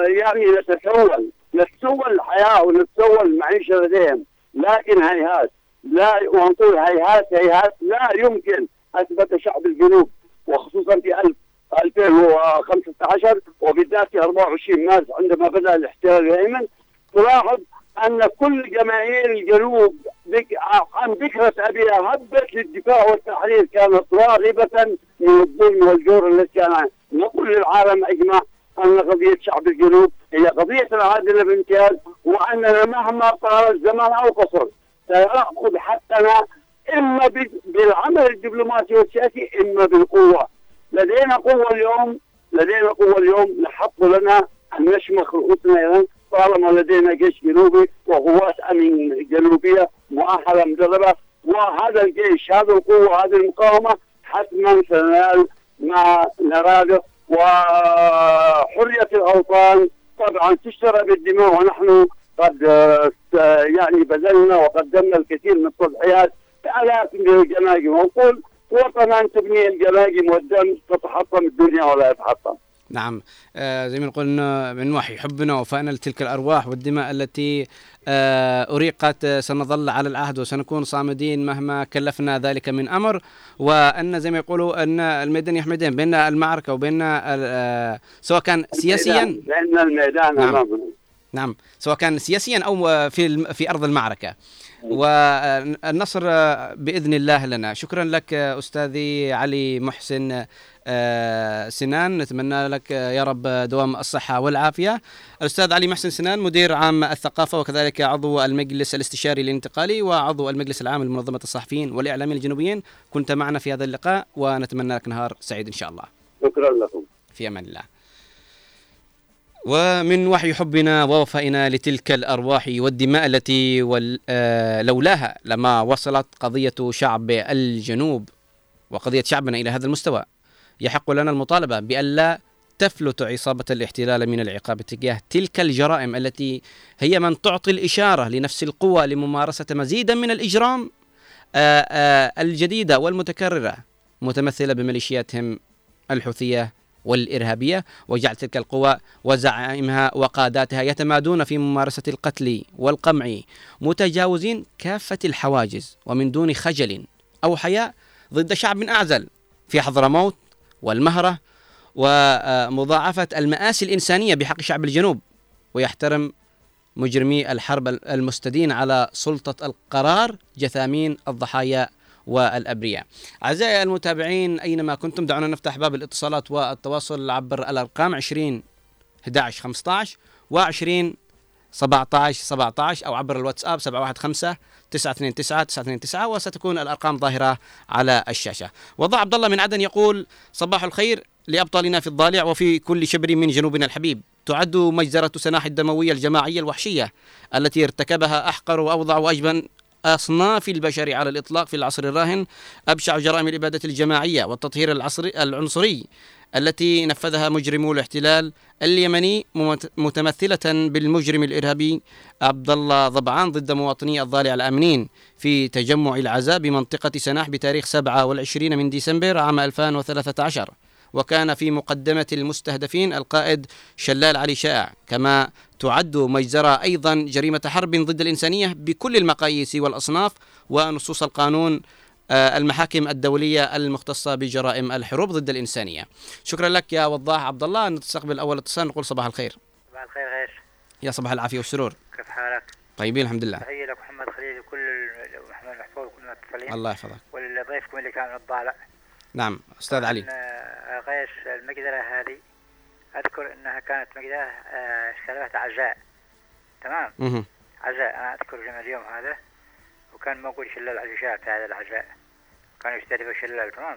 يعني نتسول نتسول الحياة ونتسول المعيشة لديهم. لكن هيهات. لا ونقول هيهات هيهات. لا يمكن أثبت شعب الجنوب. وخصوصا في 1000 2015 وبالذات في 24 مارس عندما بدأ الاحتلال الايمن تلاحظ أن كل جماهير الجنوب. عن ذكرى أبيها هبت للدفاع والتحرير كانت راغبة من الظلم والجور الذي كان نقول للعالم أجمع أن قضية شعب الجنوب هي قضية العادلة بامتياز وأننا مهما طال الزمن أو قصر سنأخذ حقنا إما بالعمل الدبلوماسي والسياسي إما بالقوة. لدينا قوة اليوم لدينا قوة اليوم نحق لنا أن نشمخ رؤوسنا أيضا طالما لدينا جيش جنوبي وقوات أمن جنوبية مؤهلة مدربة وهذا الجيش هذه القوة هذه المقاومة حتما سننال ما نراده وحرية الأوطان طبعا تشترى بالدماء ونحن قد آه، يعني بذلنا وقدمنا الكثير من التضحيات من الجماجم ونقول وطنا تبني الجماجم والدم تتحطم الدنيا ولا يتحطم. نعم. آه زي ما إنه من وحي حبنا ووفائنا لتلك الأرواح والدماء التي آه أريقت آه، سنظل على العهد وسنكون صامدين مهما كلفنا ذلك من أمر. وأن زي ما يقولوا أن الميدان يحمدين بين المعركة وبين آه سواء كان سياسيا. لأن الميدان نعم. نعم. سواء كان سياسيا أو في في أرض المعركة. والنصر بإذن الله لنا. شكرا لك أستاذي علي محسن آه، سنان. نتمنى لك يا رب دوام الصحة والعافية. الأستاذ علي محسن سنان مدير عام الثقافة وكذلك عضو المجلس الاستشاري الانتقالي وعضو المجلس العام لمنظمة الصحفيين والاعلاميين الجنوبيين. كنت معنا في هذا اللقاء ونتمنى لك نهار سعيد إن شاء الله. شكرا لكم. في أمان الله. ومن وحي حبنا ووفائنا لتلك الأرواح والدماء التي. آه لولاها لما وصلت قضية شعب الجنوب وقضية شعبنا إلى هذا المستوى يحق لنا المطالبة بألا تفلت عصابة الاحتلال من العقاب تجاه تلك الجرائم التي هي من تعطي الإشارة لنفس القوى لممارسة مزيدا من الإجرام آه، آه، الجديدة والمتكررة متمثلة بميليشياتهم الحوثية والإرهابية وجعل تلك القوى وزعائمها وقاداتها يتمادون في ممارسة القتل والقمع متجاوزين كافة الحواجز ومن دون خجل أو حياء ضد شعب أعزل في حضرموت والمهرة ومضاعفة المآسي الإنسانية بحق شعب الجنوب. ويحترم مجرمي الحرب المستدين على سلطة القرار جثامين الضحايا والأبرياء. أعزائي المتابعين أينما كنتم دعونا نفتح باب الاتصالات والتواصل عبر الأرقام 20 11 15 و20 17 17 أو عبر الواتساب 715 929 929 وستكون الأرقام ظاهرة على الشاشة. وضع عبد الله من عدن يقول صباح الخير لأبطالنا في الضالع وفي كل شبر من جنوبنا الحبيب. تعد مجزرة سناح الدموية الجماعية الوحشية التي ارتكبها أحقر وأوضع وأجبن أصناف البشر على الإطلاق في العصر الراهن أبشع جرائم الإبادة الجماعية والتطهير العصري العنصري التي نفذها مجرمو الاحتلال اليمني متمثلة بالمجرم الإرهابي عبد الله ضبعان ضد مواطني الضالع الآمنين في تجمع العزاء بمنطقة سناح بتاريخ 27 من ديسمبر عام 2013 وكان في مقدمة المستهدفين القائد شلال علي شائع كما تعد مجزرة أيضا جريمة حرب ضد الإنسانية بكل المقاييس والأصناف ونصوص القانون آه، المحاكم الدولية المختصة بجرائم الحروب ضد الإنسانية. شكرا لك يا وضاح عبد الله نستقبل أول اتصال نقول صباح الخير. صباح الخير غيش يا صباح العافية والسرور. كيف حالك؟ طيبين الحمد لله. تحية لك محمد خليل وكل محمد محفوظ وكل المتصلين الله يحفظك. ولضيفكم اللي كان الضالع نعم أستاذ علي. غيش المقدرة هذه أذكر أنها كانت مقدرة آه، اشتغلت عزاء تمام مهم. عزاء أنا أذكر جمع اليوم هذا وكان موجود شلال الشاة في هذا العزاء كانوا يستهدفوا شلال تمام.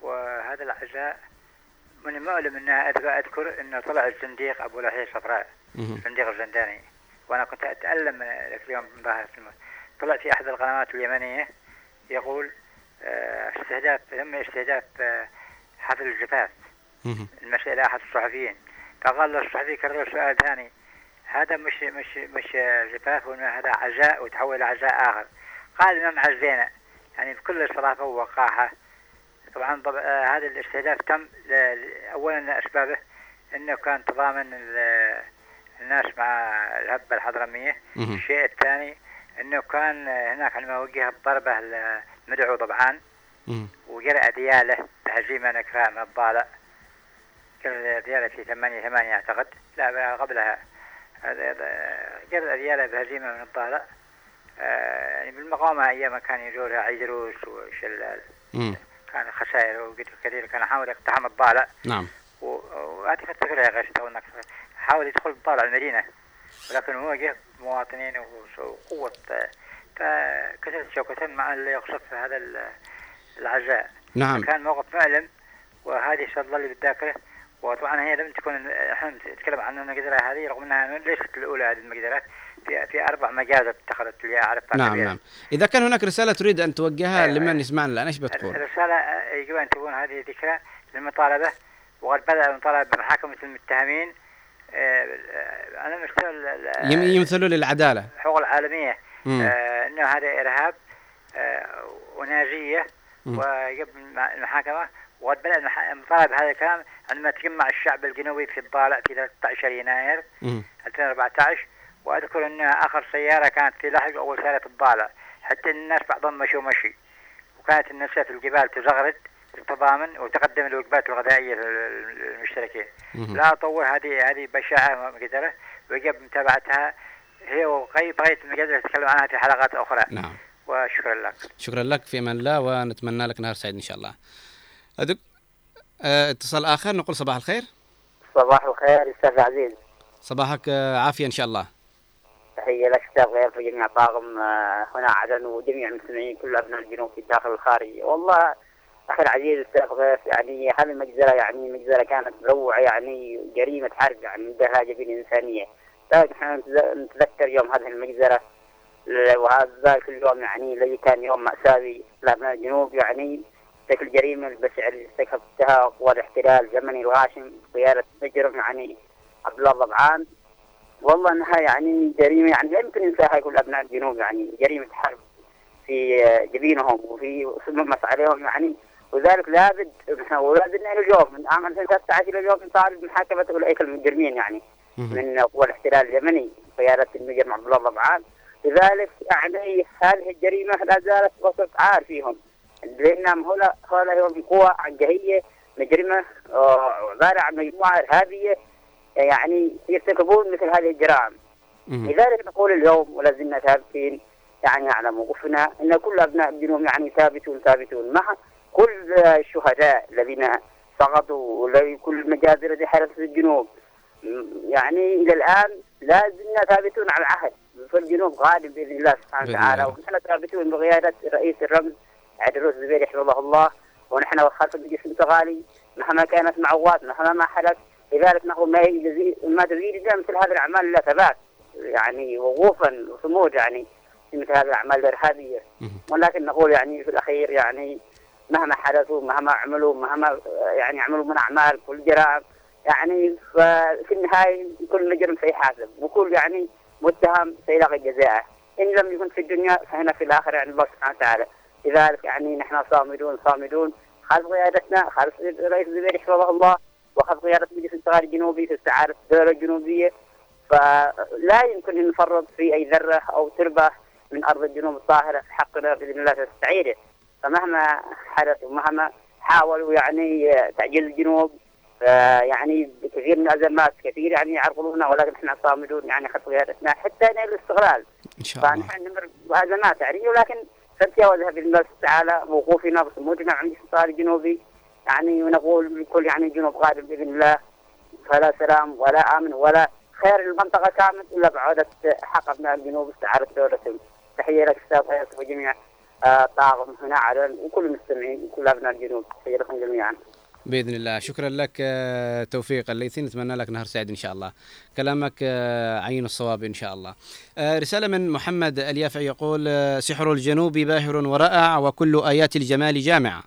وهذا العزاء من المعلم إنها أذكر أذكر انه طلع الزنديق أبو لحيه صفراء. الزنديق الزنداني وأنا كنت أتألم من ذاك اليوم من ظاهر الم- طلع في أحد القنوات اليمنية يقول آه، استهداف تم استهداف آه، حفل الزفاف. المسألة إلى أحد الصحفيين. فقال له الصحفي كرر سؤال ثاني. هذا مش مش مش زفاف وإنما هذا عزاء وتحول إلى عزاء آخر. قال ما معزينا يعني بكل صرافة ووقاحة طبعا طب... آه هذا الاستهداف تم ل... ل- أولا أسبابه أنه كان تضامن ال... الناس مع الهبة الحضرمية. مهم. الشيء الثاني إنه كان هناك عندما وجه الضربة المدعو طبعا. وجرى دياله بهزيمه نكراء من الضالع جرى دياله في ثمانية ثمانية أعتقد. لا قبلها. جرى دياله بهزيمه من الضالع آه، يعني بالمقاومه أيام كان يجولها عيدروس وشلال. كان خسائر وقت كثير كان يحاول يقتحم الضالع نعم. وهذه فترة يا إنك حاول يدخل بالطالع المدينة. ولكن هو جه مواطنين وقوة. فكسرت شوكة مع اللي يقصد في هذا العزاء. نعم. كان موقف معلم وهذه ستظل بالذاكرة وطبعا هي لم تكن إحنا نتكلم عن المقدرة هذه رغم إنها ليست الأولى هذه المقدرات في في أربع مجازر اتخذت اللي اعرفها نعم كبيرة. نعم. إذا كان هناك رسالة تريد أن توجهها لمن يسمعنا الآن إيش بتقول؟ الرسالة آه، يجب أن تكون هذه ذكرى للمطالبة. وقد بدأ المطالبة بمحاكمة المتهمين. آه، آه، ال- يم- يمثلوا للعدالة. الحقوق. آه، أنه هذا إرهاب آه، ونازية مم. ويجب الم- المحاكمة. وقد بدأ المح- المطالبة هذا الكلام عندما تجمع الشعب الجنوبي في الضالع في 13 يناير مم. 2014 وأذكر أن آخر سيارة كانت في لحق اول سيارة الضالع. حتى الناس بعضهم مشوا مشي. وكانت النساء في الجبال تزغرد في التضامن وتقدم الوجبات الغذائية للمشتركين. لا أطول هذه هذه بشاعة مقدرة. ويجب متابعتها. هي وغي بغيت المقدره نتكلم عنها في حلقات أخرى. نعم. وشكرا لك. شكرا لك في أمان الله ونتمنى لك نهار سعيد إن شاء الله. أدك... آه، اتصال آخر نقول صباح الخير. صباح الخير أستاذ عزيز. صباحك آه، عافية إن شاء الله. تحية لك أستاذ غير طاقم آه، هنا عدن وجميع المستمعين كل أبناء الجنوب في الداخل والخارج والله أخي العزيز أستاذ غيث يعني هذه المجزرة يعني مجزرة كانت مروعه يعني جريمة حرب يعني دهاجه بالانسانيه لكن إحنا نتذ- نتذكر يوم هذه المجزرة؟ وهذا ذلك اليوم يعني الذي كان يوم مأساوي لأبناء الجنوب يعني ذلك الجريمة البشعة اللي ارتكبتها قوى الاحتلال زمني الغاشم قيادة مجرم يعني عبد الله ضبعان والله إنها يعني جريمة يعني لا يمكن ينساها كل ابناء الجنوب يعني جريمة حرب في جبينهم وفي صممت عليهم يعني وذلك لابد ولابد إلى اليوم من عام 2013 إلى اليوم نطالب بمحاكمه أولئك المجرمين يعني من قوى الاحتلال اليمني قياده المجرم عبد الله ضبعان لذلك يعني هذه الجريمة لا زالت وسط عار فيهم. لأنهم هؤلاء هؤلاء هم قوى عنجهيه مجرمة آه، عباره عن مجموعة إرهابية يعني يرتكبون مثل هذه الجرائم. لذلك نقول اليوم ولا زلنا ثابتين يعني على موقفنا إن كل أبناء الجنوب يعني ثابتون ثابتون. مع كل الشهداء الذين سقطوا وكل المجازر التي حدثت في الجنوب يعني إلى الآن لا زلنا ثابتون على العهد. فالجنوب غالب بإذن الله سبحانه وتعالى. ونحن ثابتون بقيادة رئيس الرمز عدروس الزبيري حفظه الله ونحن خلف الجيش المتغالي مهما كانت معوات مهما ما حدث لذلك نقول ما يجزي ما تزيد مثل هذه الأعمال الا ثبات يعني وقوفا وصمود يعني في مثل هذه الأعمال الإرهابية. ولكن نقول يعني في الأخير يعني مهما حدثوا مهما عملوا مهما يعني عملوا من أعمال كل جرائم. يعني ففي النهاية كل مجرم سيحاسب وكل يعني متهم سيلاقي جزاءه إن لم يكن في الدنيا فهنا في الآخرة عند الله سبحانه وتعالى. لذلك يعني نحن صامدون صامدون. خلف قيادتنا خلف الرئيس الزبيري حفظه الله وخلف قيادة مجلس الانتقال الجنوبي في استعاده الدولة الجنوبية. فلا يمكن أن نفرط في أي ذرة أو تربة من أرض الجنوب الطاهرة في حقنا بإذن الله تستعيده. فمهما حدث ومهما حاولوا يعني تعجيل الجنوب يعني كثير من الأزمات كثير يعني يعرقلونا ولكن إحنا صامدون يعني خلف قيادتنا حتى نيل الاستقلال. إن شاء الله. فنحن نمر بأزمات يعني ولكن سنتجاوزها باذن الله تعالى بوقوفنا بصمودنا مع مجلس الانتقال الجنوبي. يعني ونقول لكل يعني الجنوب قادم بإذن الله فلا سلام ولا آمن ولا خير المنطقة كامل إلا بعودة حق أبناء الجنوب استعاده دولتهم. تحية لك أستاذ غيث وجميع آه، طاقم هنا عدن وكل المستمعين وكل أبناء الجنوب. تحية لكم جميعا. بإذن الله. شكرا لك آه، توفيق. الليثي نتمنى لك نهار سعيد إن شاء الله. كلامك آه، عين الصواب إن شاء الله. آه، رسالة من محمد اليافعي يقول سحر الجنوب باهر ورائع وكل آيات الجمال جامعة.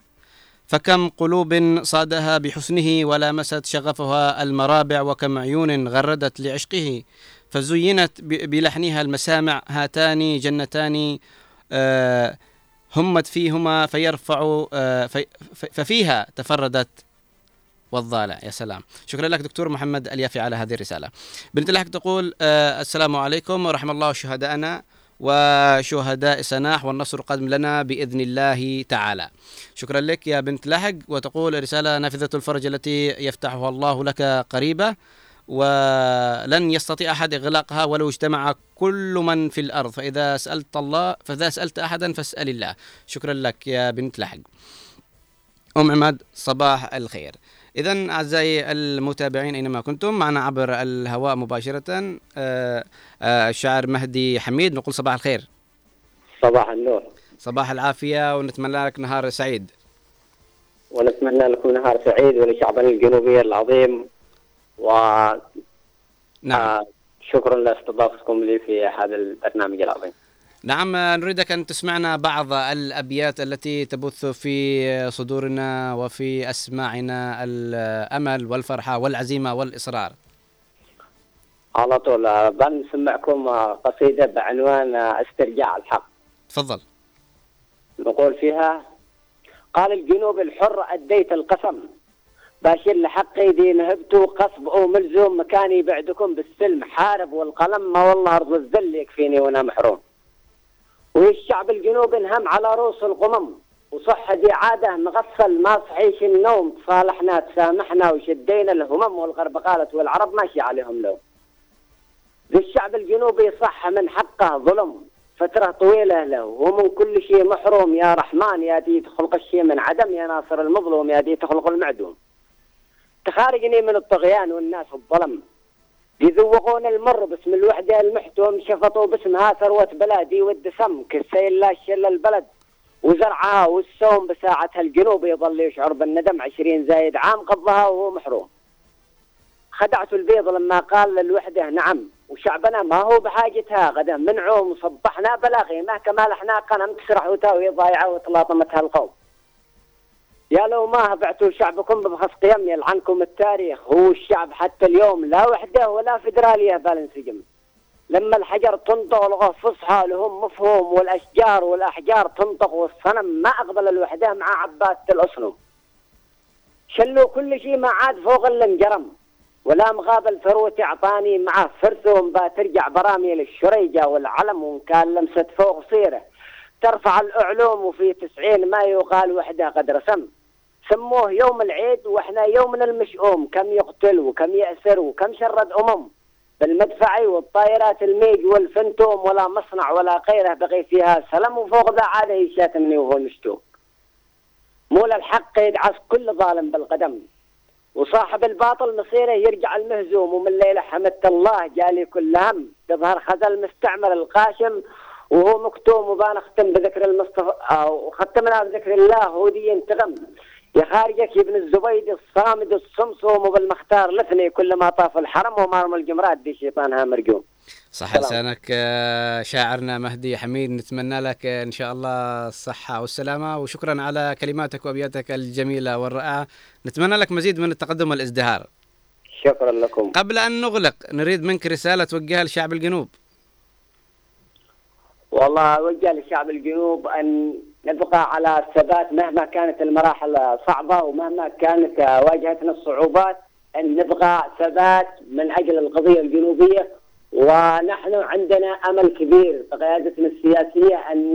فكم قلوب صادها بحسنه ولامست شغفها المرابع وكم عيون غردت لعشقه. فزينت بلحنها المسامع هاتان جنتان همت فيهما فيرفع ففيها تفردت والضالع يا سلام. شكرا لك دكتور محمد اليافي على هذه الرسالة. بنت الحق تقول آه، السلام عليكم ورحم الله شهداءنا وشهداء سناح والنصر قادم لنا بإذن الله تعالى. شكرا لك يا بنت لحق. وتقول رسالة نافذة الفرج التي يفتحها الله لك قريبة ولن يستطيع أحد إغلاقها ولو اجتمع كل من في الأرض. فإذا سألت الله فإذا سألت أحدا فاسأل الله. شكرا لك يا بنت لحق. أم عماد صباح الخير. إذا أعزائي المتابعين أينما كنتم معنا عبر الهواء مباشرة آه، آه، الشاعر مهدي حميد. نقول صباح الخير. صباح النور. صباح العافية ونتمنى لك نهار سعيد. ونتمنى لكم نهار سعيد ولشعبنا الجنوبي العظيم. و نعم. شكرا لاستضافتكم لي في هذا البرنامج العظيم. نعم نريدك أن تسمعنا بعض الأبيات التي تبث في صدورنا وفي أسماعنا الأمل والفرحة والعزيمة والإصرار. على طول بنسمعكم قصيدة بعنوان استرجاع الحق. تفضل. نقول فيها قال الجنوب الحر أديت القسم. باشر لحقي دي نهبت قصب أو ملزوم مكاني بعدكم بالسلم. حارب والقلم ما والله أرض الذل يكفيني وأنا محروم. والشعب الجنوبي انهم على رؤوس القمم. وصح دي عادة مغفل ما صحيش النوم تصالحنا تسامحنا وشدينا الهمم والغرب قالت والعرب ماشي عليهم لو. ذي الشعب الجنوبي صح من حقه ظلم. فترة طويلة له. ومن كل شيء محروم. يا رحمن يا دي تخلق الشيء من عدم. يا ناصر المظلوم يا دي تخلق المعدوم. تخارجني من الطغيان والناس الظلم. يذوقون المر باسم الوحدة المحتوم شفطوا باسمها ثروة بلادي والدسم كالسيل لا شل البلد. وزرعها والسوم بساعتها الجنوب يظل يشعر بالندم عشرين زايد عام قضاها وهو محروم. خدعت البيض لما قال للوحدة نعم وشعبنا ما هو بحاجتها غدا منعوم وصبحنا بلاغي ما كمال إحنا قنم تسرح وتاوي ضايعة وتلاطمتها القوم يا لو ما هبعتوا شعبكم ببخس قيم يلعنكم التاريخ هو الشعب حتى اليوم لا وحده ولا فدرالية بالانسجم لما الحجر تنطق لغة فصحى لهم مفهوم والأشجار والأحجار تنطق والصنم ما أقبل الوحدة مع عباس الأصنم شلوا كل شيء ما عاد فوق الانجرم ولا مغاب الفروة اعطاني معه فرثهم ترجع برامي للشريجة والعلم وإن كان لمسة فوق صيره ترفع الأعلوم وفي تسعين ما يقال وحدة قد رسم سموه يوم العيد وإحنا يومنا المشؤوم. كم يقتل وكم يأسر وكم شرد أمم. بالمدفعي والطائرات الميج والفنتوم ولا مصنع ولا غيره بقي فيها سلم وفوق ذا عاد يشاتمني وهو مشتوم مول الحق يدعس كل ظالم بالقدم. وصاحب الباطل مصيره يرجع المهزوم ومن ليلة حمدت الله جالي كل هم. تظهر خزل مستعمر القاشم وهو مكتوم وبان ختم بذكر المصطفى أو ختمنا بذكر الله هو دي ينتغم يا خارجك يا ابن الزبيد الصامد الصمصوم وبالمختار لثني كل ما طاف الحرم ومرم الجمرات دي شيطانها مرجوم صح لسانك شاعرنا مهدي حميد نتمنى لك إن شاء الله الصحة والسلامة وشكرا على كلماتك وأبياتك الجميلة والرائعة. نتمنى لك مزيد من التقدم والازدهار. شكرا لكم. قبل أن نغلق نريد منك رسالة توجهها لشعب الجنوب. والله أوجه للشعب الجنوب أن نبقى على الثبات مهما كانت المراحل صعبة ومهما كانت واجهتنا الصعوبات أن نبقى ثبات من أجل القضية الجنوبية. ونحن عندنا أمل كبير بقيادتنا السياسية أن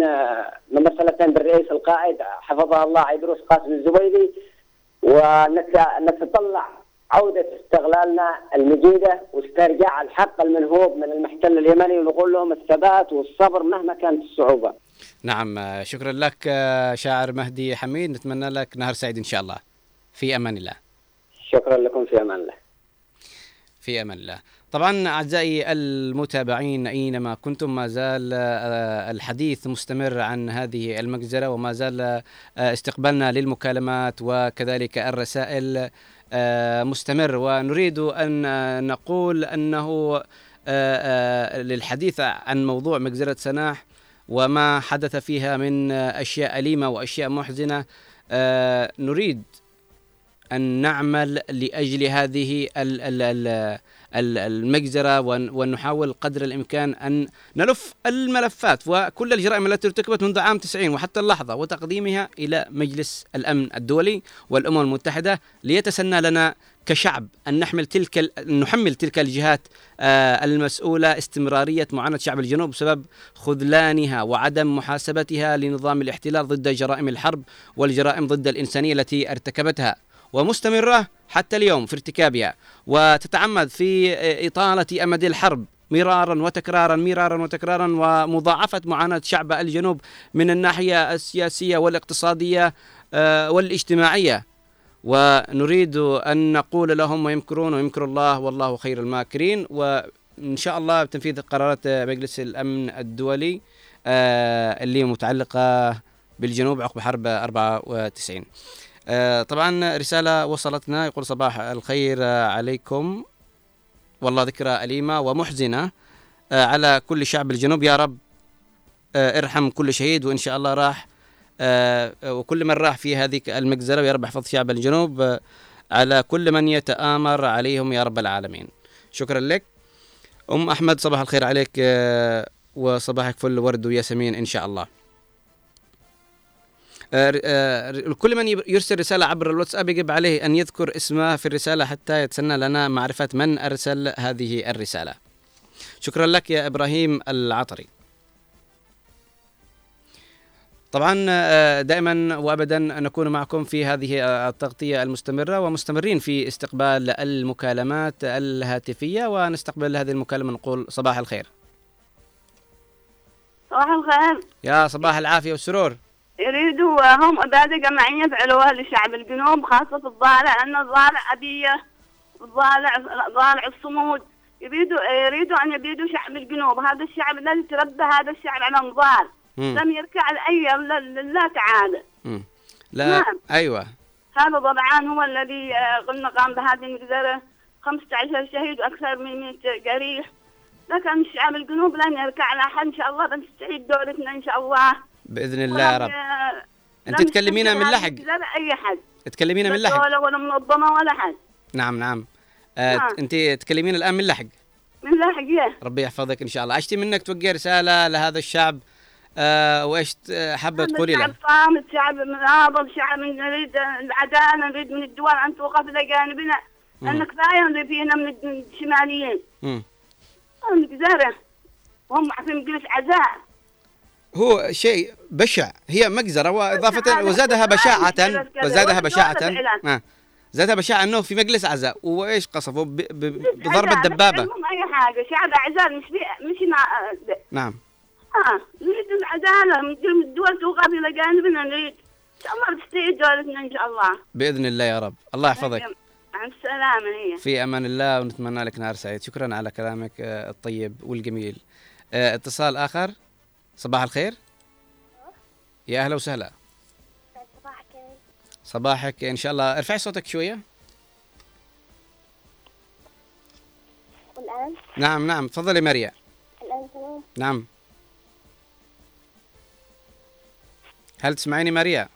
ممثلة بالرئيس القائد حفظه الله عيدروس قاسم الزبيدي ونتطلع عودة استغلالنا المجيدة واسترجاع الحق المنهوب من المحتل اليمني ونقول لهم الثبات والصبر مهما كانت الصعوبة. نعم آه، شكرا لك آه، شاعر مهدي حميد. نتمنى لك نهار سعيد إن شاء الله. في أمان الله. شكرا لكم في أمان الله. في أمان الله. طبعا أعزائي المتابعين أينما كنتم ما زال آه، الحديث مستمر عن هذه المجزرة وما زال استقبالنا للمكالمات وكذلك الرسائل آه، مستمر. ونريد أن نقول أنه آه، آه، للحديث عن موضوع مجزرة سناح وما حدث فيها من أشياء أليمة وأشياء محزنة نريد أن نعمل لأجل هذه ال- المجزرة ون- ونحاول قدر الإمكان أن نلف الملفات وكل الجرائم التي ارتكبت منذ عام 90 وحتى اللحظة وتقديمها إلى مجلس الأمن الدولي والأمم المتحدة ليتسنى لنا كشعب أن نحمل تلك أن نحمل تلك الجهات آه، المسؤولة استمرارية معاناة شعب الجنوب بسبب خذلانها وعدم محاسبتها لنظام الاحتلال ضد جرائم الحرب والجرائم ضد الإنسانية التي ارتكبتها. ومستمرة حتى اليوم في ارتكابها وتتعمد في آه، إطالة أمد الحرب مرارا وتكرارا مرارا وتكرارا ومضاعفة معاناة شعب الجنوب من الناحية السياسية والاقتصادية آه، والاجتماعية. ونريد أن نقول لهم ويمكرون ويمكر الله والله خير الماكرين. وإن شاء الله بتنفيذ قرارات مجلس الأمن الدولي آه، اللي متعلقة بالجنوب عقب حرب 94 آه، طبعا رسالة وصلتنا. يقول صباح الخير آه، عليكم. والله ذكرى أليمة ومحزنة آه، على كل شعب الجنوب. يا رب آه، ارحم كل شهيد وإن شاء الله راح آه، وكل من راح في هذه المجزرة. ويا رب احفظ شعب الجنوب آه، على كل من يتآمر عليهم. يا رب العالمين. شكرا لك. أم أحمد صباح الخير عليك آه، وصباحك فل ورد وياسمين إن شاء الله. آه، آه، كل من يرسل رسالة عبر الواتساب يجب عليه أن يذكر اسمه في الرسالة حتى يتسنى لنا معرفة من أرسل هذه الرسالة. شكرا لك يا إبراهيم العطري. طبعا آه، دائما وابدا نكون معكم في هذه آه، التغطية المستمرة ومستمرين في استقبال المكالمات الهاتفية ونستقبل هذه المكالمة نقول صباح الخير. صباح الخير. يا صباح العافية والسرور. يريدوا هم إبادة جماعية فعلوها لشعب الجنوب خاصة في الضالع لأن الضالع أبية الضالع ضالع الصمود. يريدوا يريدوا أن يبيدوا شعب الجنوب. هذا الشعب الذي تربى هذا الشعب على نضال. لم يركع لأي لا تعالى. لا نعم. أيوه. هذا ضبعان هو الذي آه، قلنا قام بهذه المجزرة 15 شهيد وأكثر من 100 جريح. لكن الشعب الجنوب لن يركع لأحد إن شاء الله بنستعيد دولتنا إن شاء الله. بإذن الله يا رب. لم تكلمينا من لحق. هذه المجزرة أي حد. تكلمينا من لا لحق. دولة ولا منظمة ولا حد. نعم نعم. آه نعم. أنت تكلمين الآن من لحق. من لحق يه ربي يحفظك إن شاء الله. أشتي منك توجه رسالة لهذا الشعب؟ آه وإيش حابة تقولي شعب له صامت شعب مناضل شعب نريد العدالة نريد من الدول أن توقف إلى جانبنا مم. لأن كفاية اللي فينا من الشماليين. مم. المجزرة وهم في مجلس عزاء. هو شيء بشع. هي مجزرة وإضافة وزادها بشاعة. وزادها بشاعة. آه. زادها بشاعة أنه في مجلس عزاء. وإيش قصفوا ب- ب- بضرب عزاء، الدبابة المهم أي حاجة. شعب عزاء مش. مش مع نعم. آه نريد العدالة من الدول توقف إلى جانبنا. نريد إن شاء الله بتستعيد دولتنا إن شاء الله. بإذن الله يا رب. الله يحفظك. مع السلامة هي. في أمان الله ونتمنى لك نهار سعيد. شكرا على كلامك آه، الطيب والجميل. آه، اتصال آخر. صباح الخير. يا أهلا وسهلا. صباحك. إن شاء الله. ارفعي صوتك شوية. والآن؟ نعم نعم. تفضلي مريا الآن تمام؟ نعم. هل تسمعيني مريا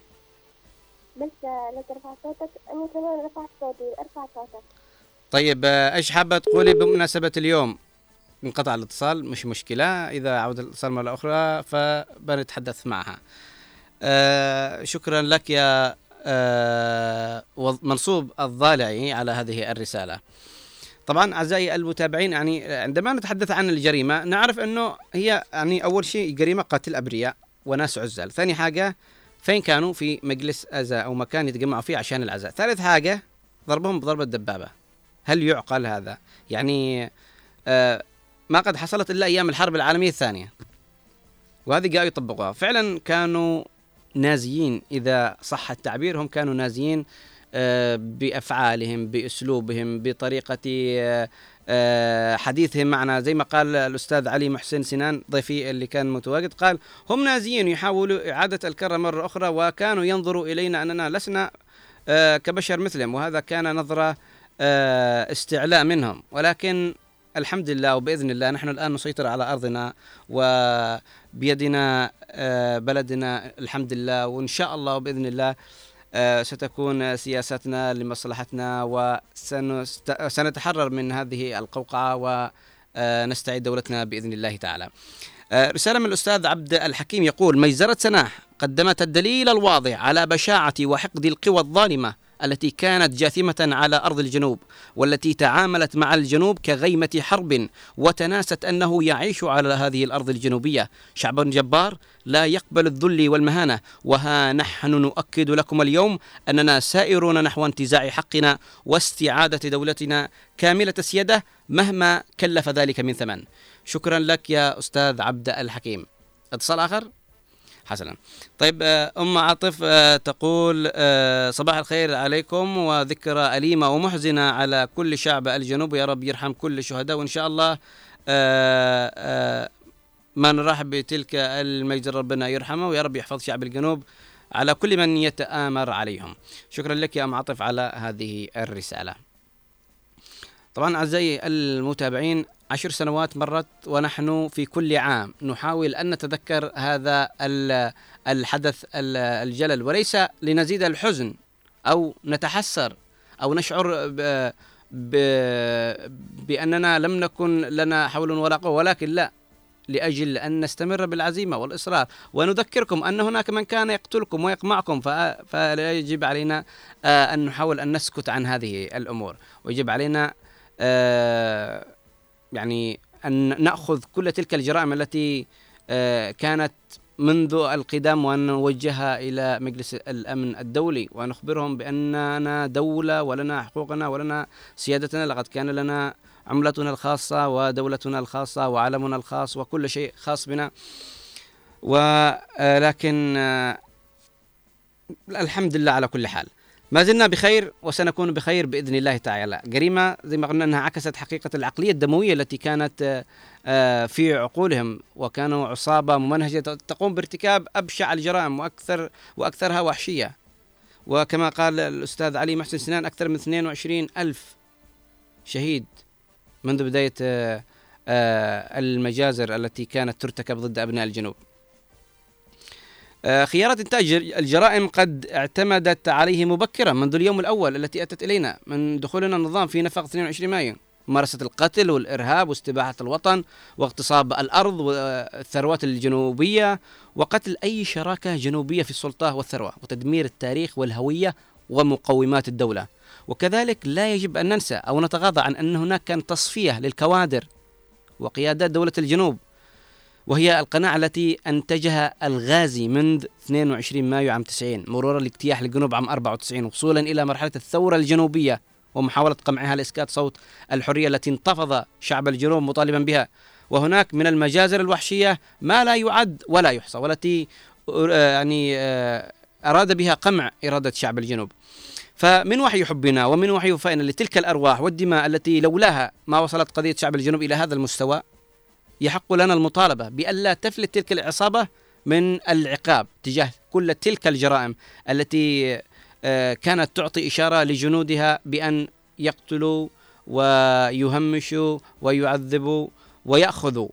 بس لا ترفع صوتك أنا كمان رفعت صوتي. ارفع صوتك. طيب آه، إيش حابة تقولي بمناسبة اليوم؟ انقطع الاتصال مش مشكلة. إذا عود الاتصال مرة أخرى فبنتحدث معها. آه شكرا لك يا آه منصوب الضالعي على هذه الرسالة. طبعا أعزائي المتابعين يعني عندما نتحدث عن الجريمة نعرف أنه هي يعني أول شيء جريمة قتل أبرياء وناس عزال. ثاني حاجة فين كانوا؟ في مجلس عزاء أو مكان يتجمعوا فيه عشان العزاء ثالث حاجة ضربهم بضربة دبابة. هل يعقل هذا؟ يعني آه ما قد حصلت إلا أيام الحرب العالمية الثانية. وهذه قالوا يطبقوها. فعلا كانوا نازيين إذا صح التعبير هم كانوا نازيين آه، بأفعالهم بأسلوبهم بطريقة آه، آه، حديثهم. معنا زي ما قال الأستاذ علي محسن سنان ضيفي اللي كان متواجد قال هم نازيين يحاولوا إعادة الكرة مرة أخرى وكانوا ينظروا إلينا أننا لسنا كبشر مثلهم وهذا كان نظرة آه، استعلاء منهم. ولكن الحمد لله وبإذن الله نحن الآن نسيطر على أرضنا وبيدنا آه، بلدنا الحمد لله وإن شاء الله وباذن الله آه، ستكون سياستنا لمصلحتنا وسنتحرر من هذه القوقعة ونستعيد دولتنا بإذن الله تعالى. آه، رسالة من الأستاذ عبد الحكيم يقول مجزرة سناح قدمت الدليل الواضح على بشاعة وحقد القوى الظالمة التي كانت جاثمة على أرض الجنوب والتي تعاملت مع الجنوب كغيمة حرب وتناست أنه يعيش على هذه الأرض الجنوبية. شعب جبار لا يقبل الذل والمهانة وها نحن نؤكد لكم اليوم أننا سائرون نحو انتزاع حقنا واستعادة دولتنا كاملة السيادة مهما كلف ذلك من ثمن. شكرا لك يا أستاذ عبد الحكيم. اتصال آخر؟ حسنا. طيب آه، أم عاطف آه، تقول آه، صباح الخير عليكم وذكرى أليمة ومحزنة على كل شعب الجنوب. يا رب يرحم كل الشهداء وإن شاء الله ما نرحب بتلك المجزرة ربنا يرحمه ويا رب يحفظ شعب الجنوب على كل من يتآمر عليهم. شكرا لك يا أم عاطف على هذه الرسالة. طبعا أعزائي المتابعين عشر سنوات مرت ونحن في كل عام. نحاول أن نتذكر هذا الحدث الجلل وليس لنزيد الحزن أو نتحسر أو نشعر ب ب بأننا لم نكن لنا حول ولا قوة ولكن لا لأجل أن نستمر بالعزيمة والإصرار. ونذكركم أن هناك من كان يقتلكم ويقمعكم فلا يجب علينا آه، أن نحاول أن نسكت عن هذه الأمور. ويجب علينا آه، يعني أن نأخذ كل تلك الجرائم التي آه، كانت منذ القدم وأن نوجهها إلى مجلس الأمن الدولي ونخبرهم بأننا دولة ولنا حقوقنا ولنا سيادتنا لقد كان لنا عملتنا الخاصة ودولتنا الخاصة وعلمنا الخاص وكل شيء خاص بنا. ولكن آه، الحمد لله على كل حال. ما زلنا بخير وسنكون بخير بإذن الله تعالى. جريمة زي ما قلنا إنها عكست حقيقة العقلية الدموية التي كانت آه، آه، في عقولهم وكانوا عصابة ممنهجة تقوم بارتكاب أبشع الجرائم وأكثر وأكثرها وحشية. وكما قال الأستاذ علي محسن سنان أكثر من 22 ألف شهيد منذ بداية آه، المجازر التي كانت ترتكب ضد أبناء الجنوب. آه، خيارات إنتاج الجرائم قد اعتمدت عليه مبكرا منذ اليوم الأول التي أتت إلينا من دخولنا النظام في نفق 22 مايو. ممارسة القتل والإرهاب واستباحة الوطن واغتصاب الأرض والثروات الجنوبية وقتل أي شراكة جنوبية في السلطة والثروة وتدمير التاريخ والهوية ومقومات الدولة. وكذلك لا يجب أن ننسى أو نتغاضى عن أن هناك كان تصفية للكوادر وقيادات دولة الجنوب وهي القناعة التي أنتجها الغازي منذ 22 مايو عام 90 مرورا لاجتياح الجنوب عام 94 وصولا إلى مرحلة الثورة الجنوبية ومحاولة قمعها لإسكات صوت الحرية التي انتفض شعب الجنوب مطالبا بها. وهناك من المجازر الوحشية ما لا يعد ولا يحصى والتي آه، يعني آه، أراد بها قمع إرادة شعب الجنوب. فمن وحي حبنا ومن وحي وفائنا لتلك الأرواح والدماء التي لولاها ما وصلت قضية شعب الجنوب إلى هذا المستوى يحق لنا المطالبة بألا تفلت تلك العصابة من العقاب تجاه كل تلك الجرائم التي آه، كانت تعطي إشارة لجنودها بأن يقتلوا ويهمشوا ويعذبوا ويأخذوا.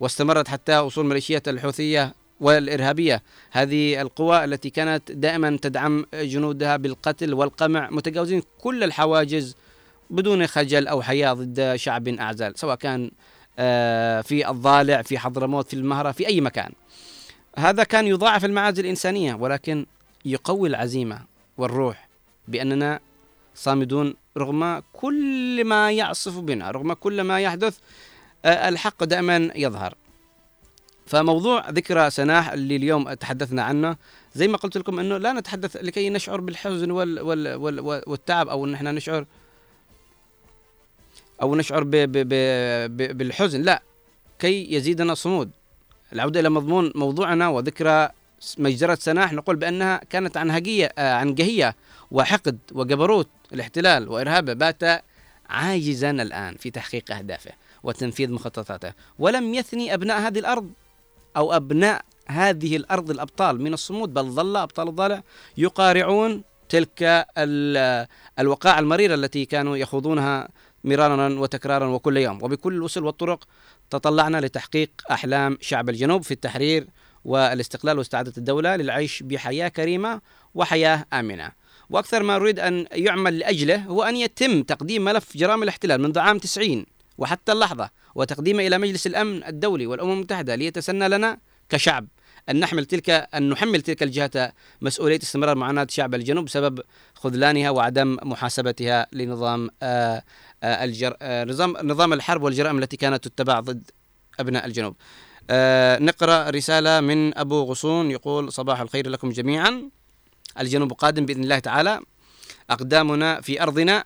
واستمرت حتى وصول ميليشيات الحوثية والإرهابية. هذه القوى التي كانت دائما تدعم جنودها بالقتل والقمع متجاوزين كل الحواجز بدون خجل أو حياة ضد شعب أعزل سواء كان في الضالع في حضرموت في المهرة في أي مكان. هذا كان يضاعف المعازل الإنسانية ولكن يقوي العزيمة والروح بأننا صامدون رغم كل ما يعصف بنا رغم كل ما يحدث آه، الحق دائما يظهر. فموضوع ذكرى سناح اللي اليوم تحدثنا عنه زي ما قلت لكم إنه لا نتحدث لكي نشعر بالحزن وال وال وال والتعب أو إن إحنا نشعر أو نشعر ب ب ب بالحزن. لا كي يزيدنا صمود. العودة إلى مضمون موضوعنا وذكرى مجزرة سناح نقول بأنها كانت عن هجية آه، عن جهية وحقد وجبروت. الاحتلال وإرهابه بات عاجزا الآن في تحقيق أهدافه وتنفيذ مخططاته. ولم يثني أبناء هذه الأرض أو أبناء هذه الأرض الأبطال من الصمود بل ظل أبطال الضالع يقارعون تلك الوقائع المريرة التي كانوا يخوضونها مرارا وتكرارا وكل يوم. وبكل الوسل والطرق تطلعنا لتحقيق أحلام شعب الجنوب في التحرير والاستقلال واستعادة الدولة للعيش بحياة كريمة وحياة آمنة. وأكثر ما نريد أن يعمل لأجله هو أن يتم تقديم ملف جرائم الاحتلال منذ عام 90 وحتى اللحظة وتقديمه إلى مجلس الأمن الدولي والأمم المتحدة ليتسنى لنا كشعب أن نحمل تلك أن نحمل تلك الجهة مسؤولية استمرار معاناة شعب الجنوب بسبب خذلانها وعدم محاسبتها لنظام آه، آه، الجر... آه، نظام نظام الحرب والجرائم التي كانت تتبع ضد أبناء الجنوب. نقرأ رسالة من أبو غصون يقول صباح الخير لكم جميعا الجنوب قادم بإذن الله تعالى أقدامنا في أرضنا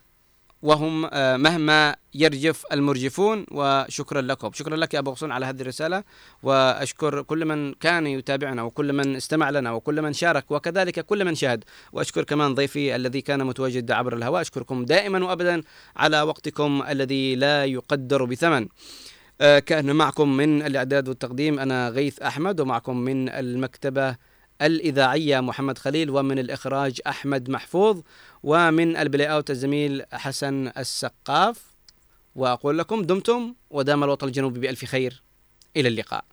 وهم آه، مهما يرجف المرجفون وشكرا لكم. شكرا لك يا أبو غصون على هذه الرسالة وأشكر كل من كان يتابعنا وكل من استمع لنا وكل من شارك وكذلك كل من شاهد. وأشكر كمان ضيفي الذي كان متواجد عبر الهواء. أشكركم دائما وأبدا على وقتكم الذي لا يقدر بثمن. آه، كأن معكم من الإعداد والتقديم أنا غيث أحمد ومعكم من المكتبة الإذاعية محمد خليل ومن الإخراج أحمد محفوظ. ومن البلاي أوت الزميل حسن السقاف وأقول لكم دمتم ودام الوطن الجنوبي بألف خير. إلى اللقاء.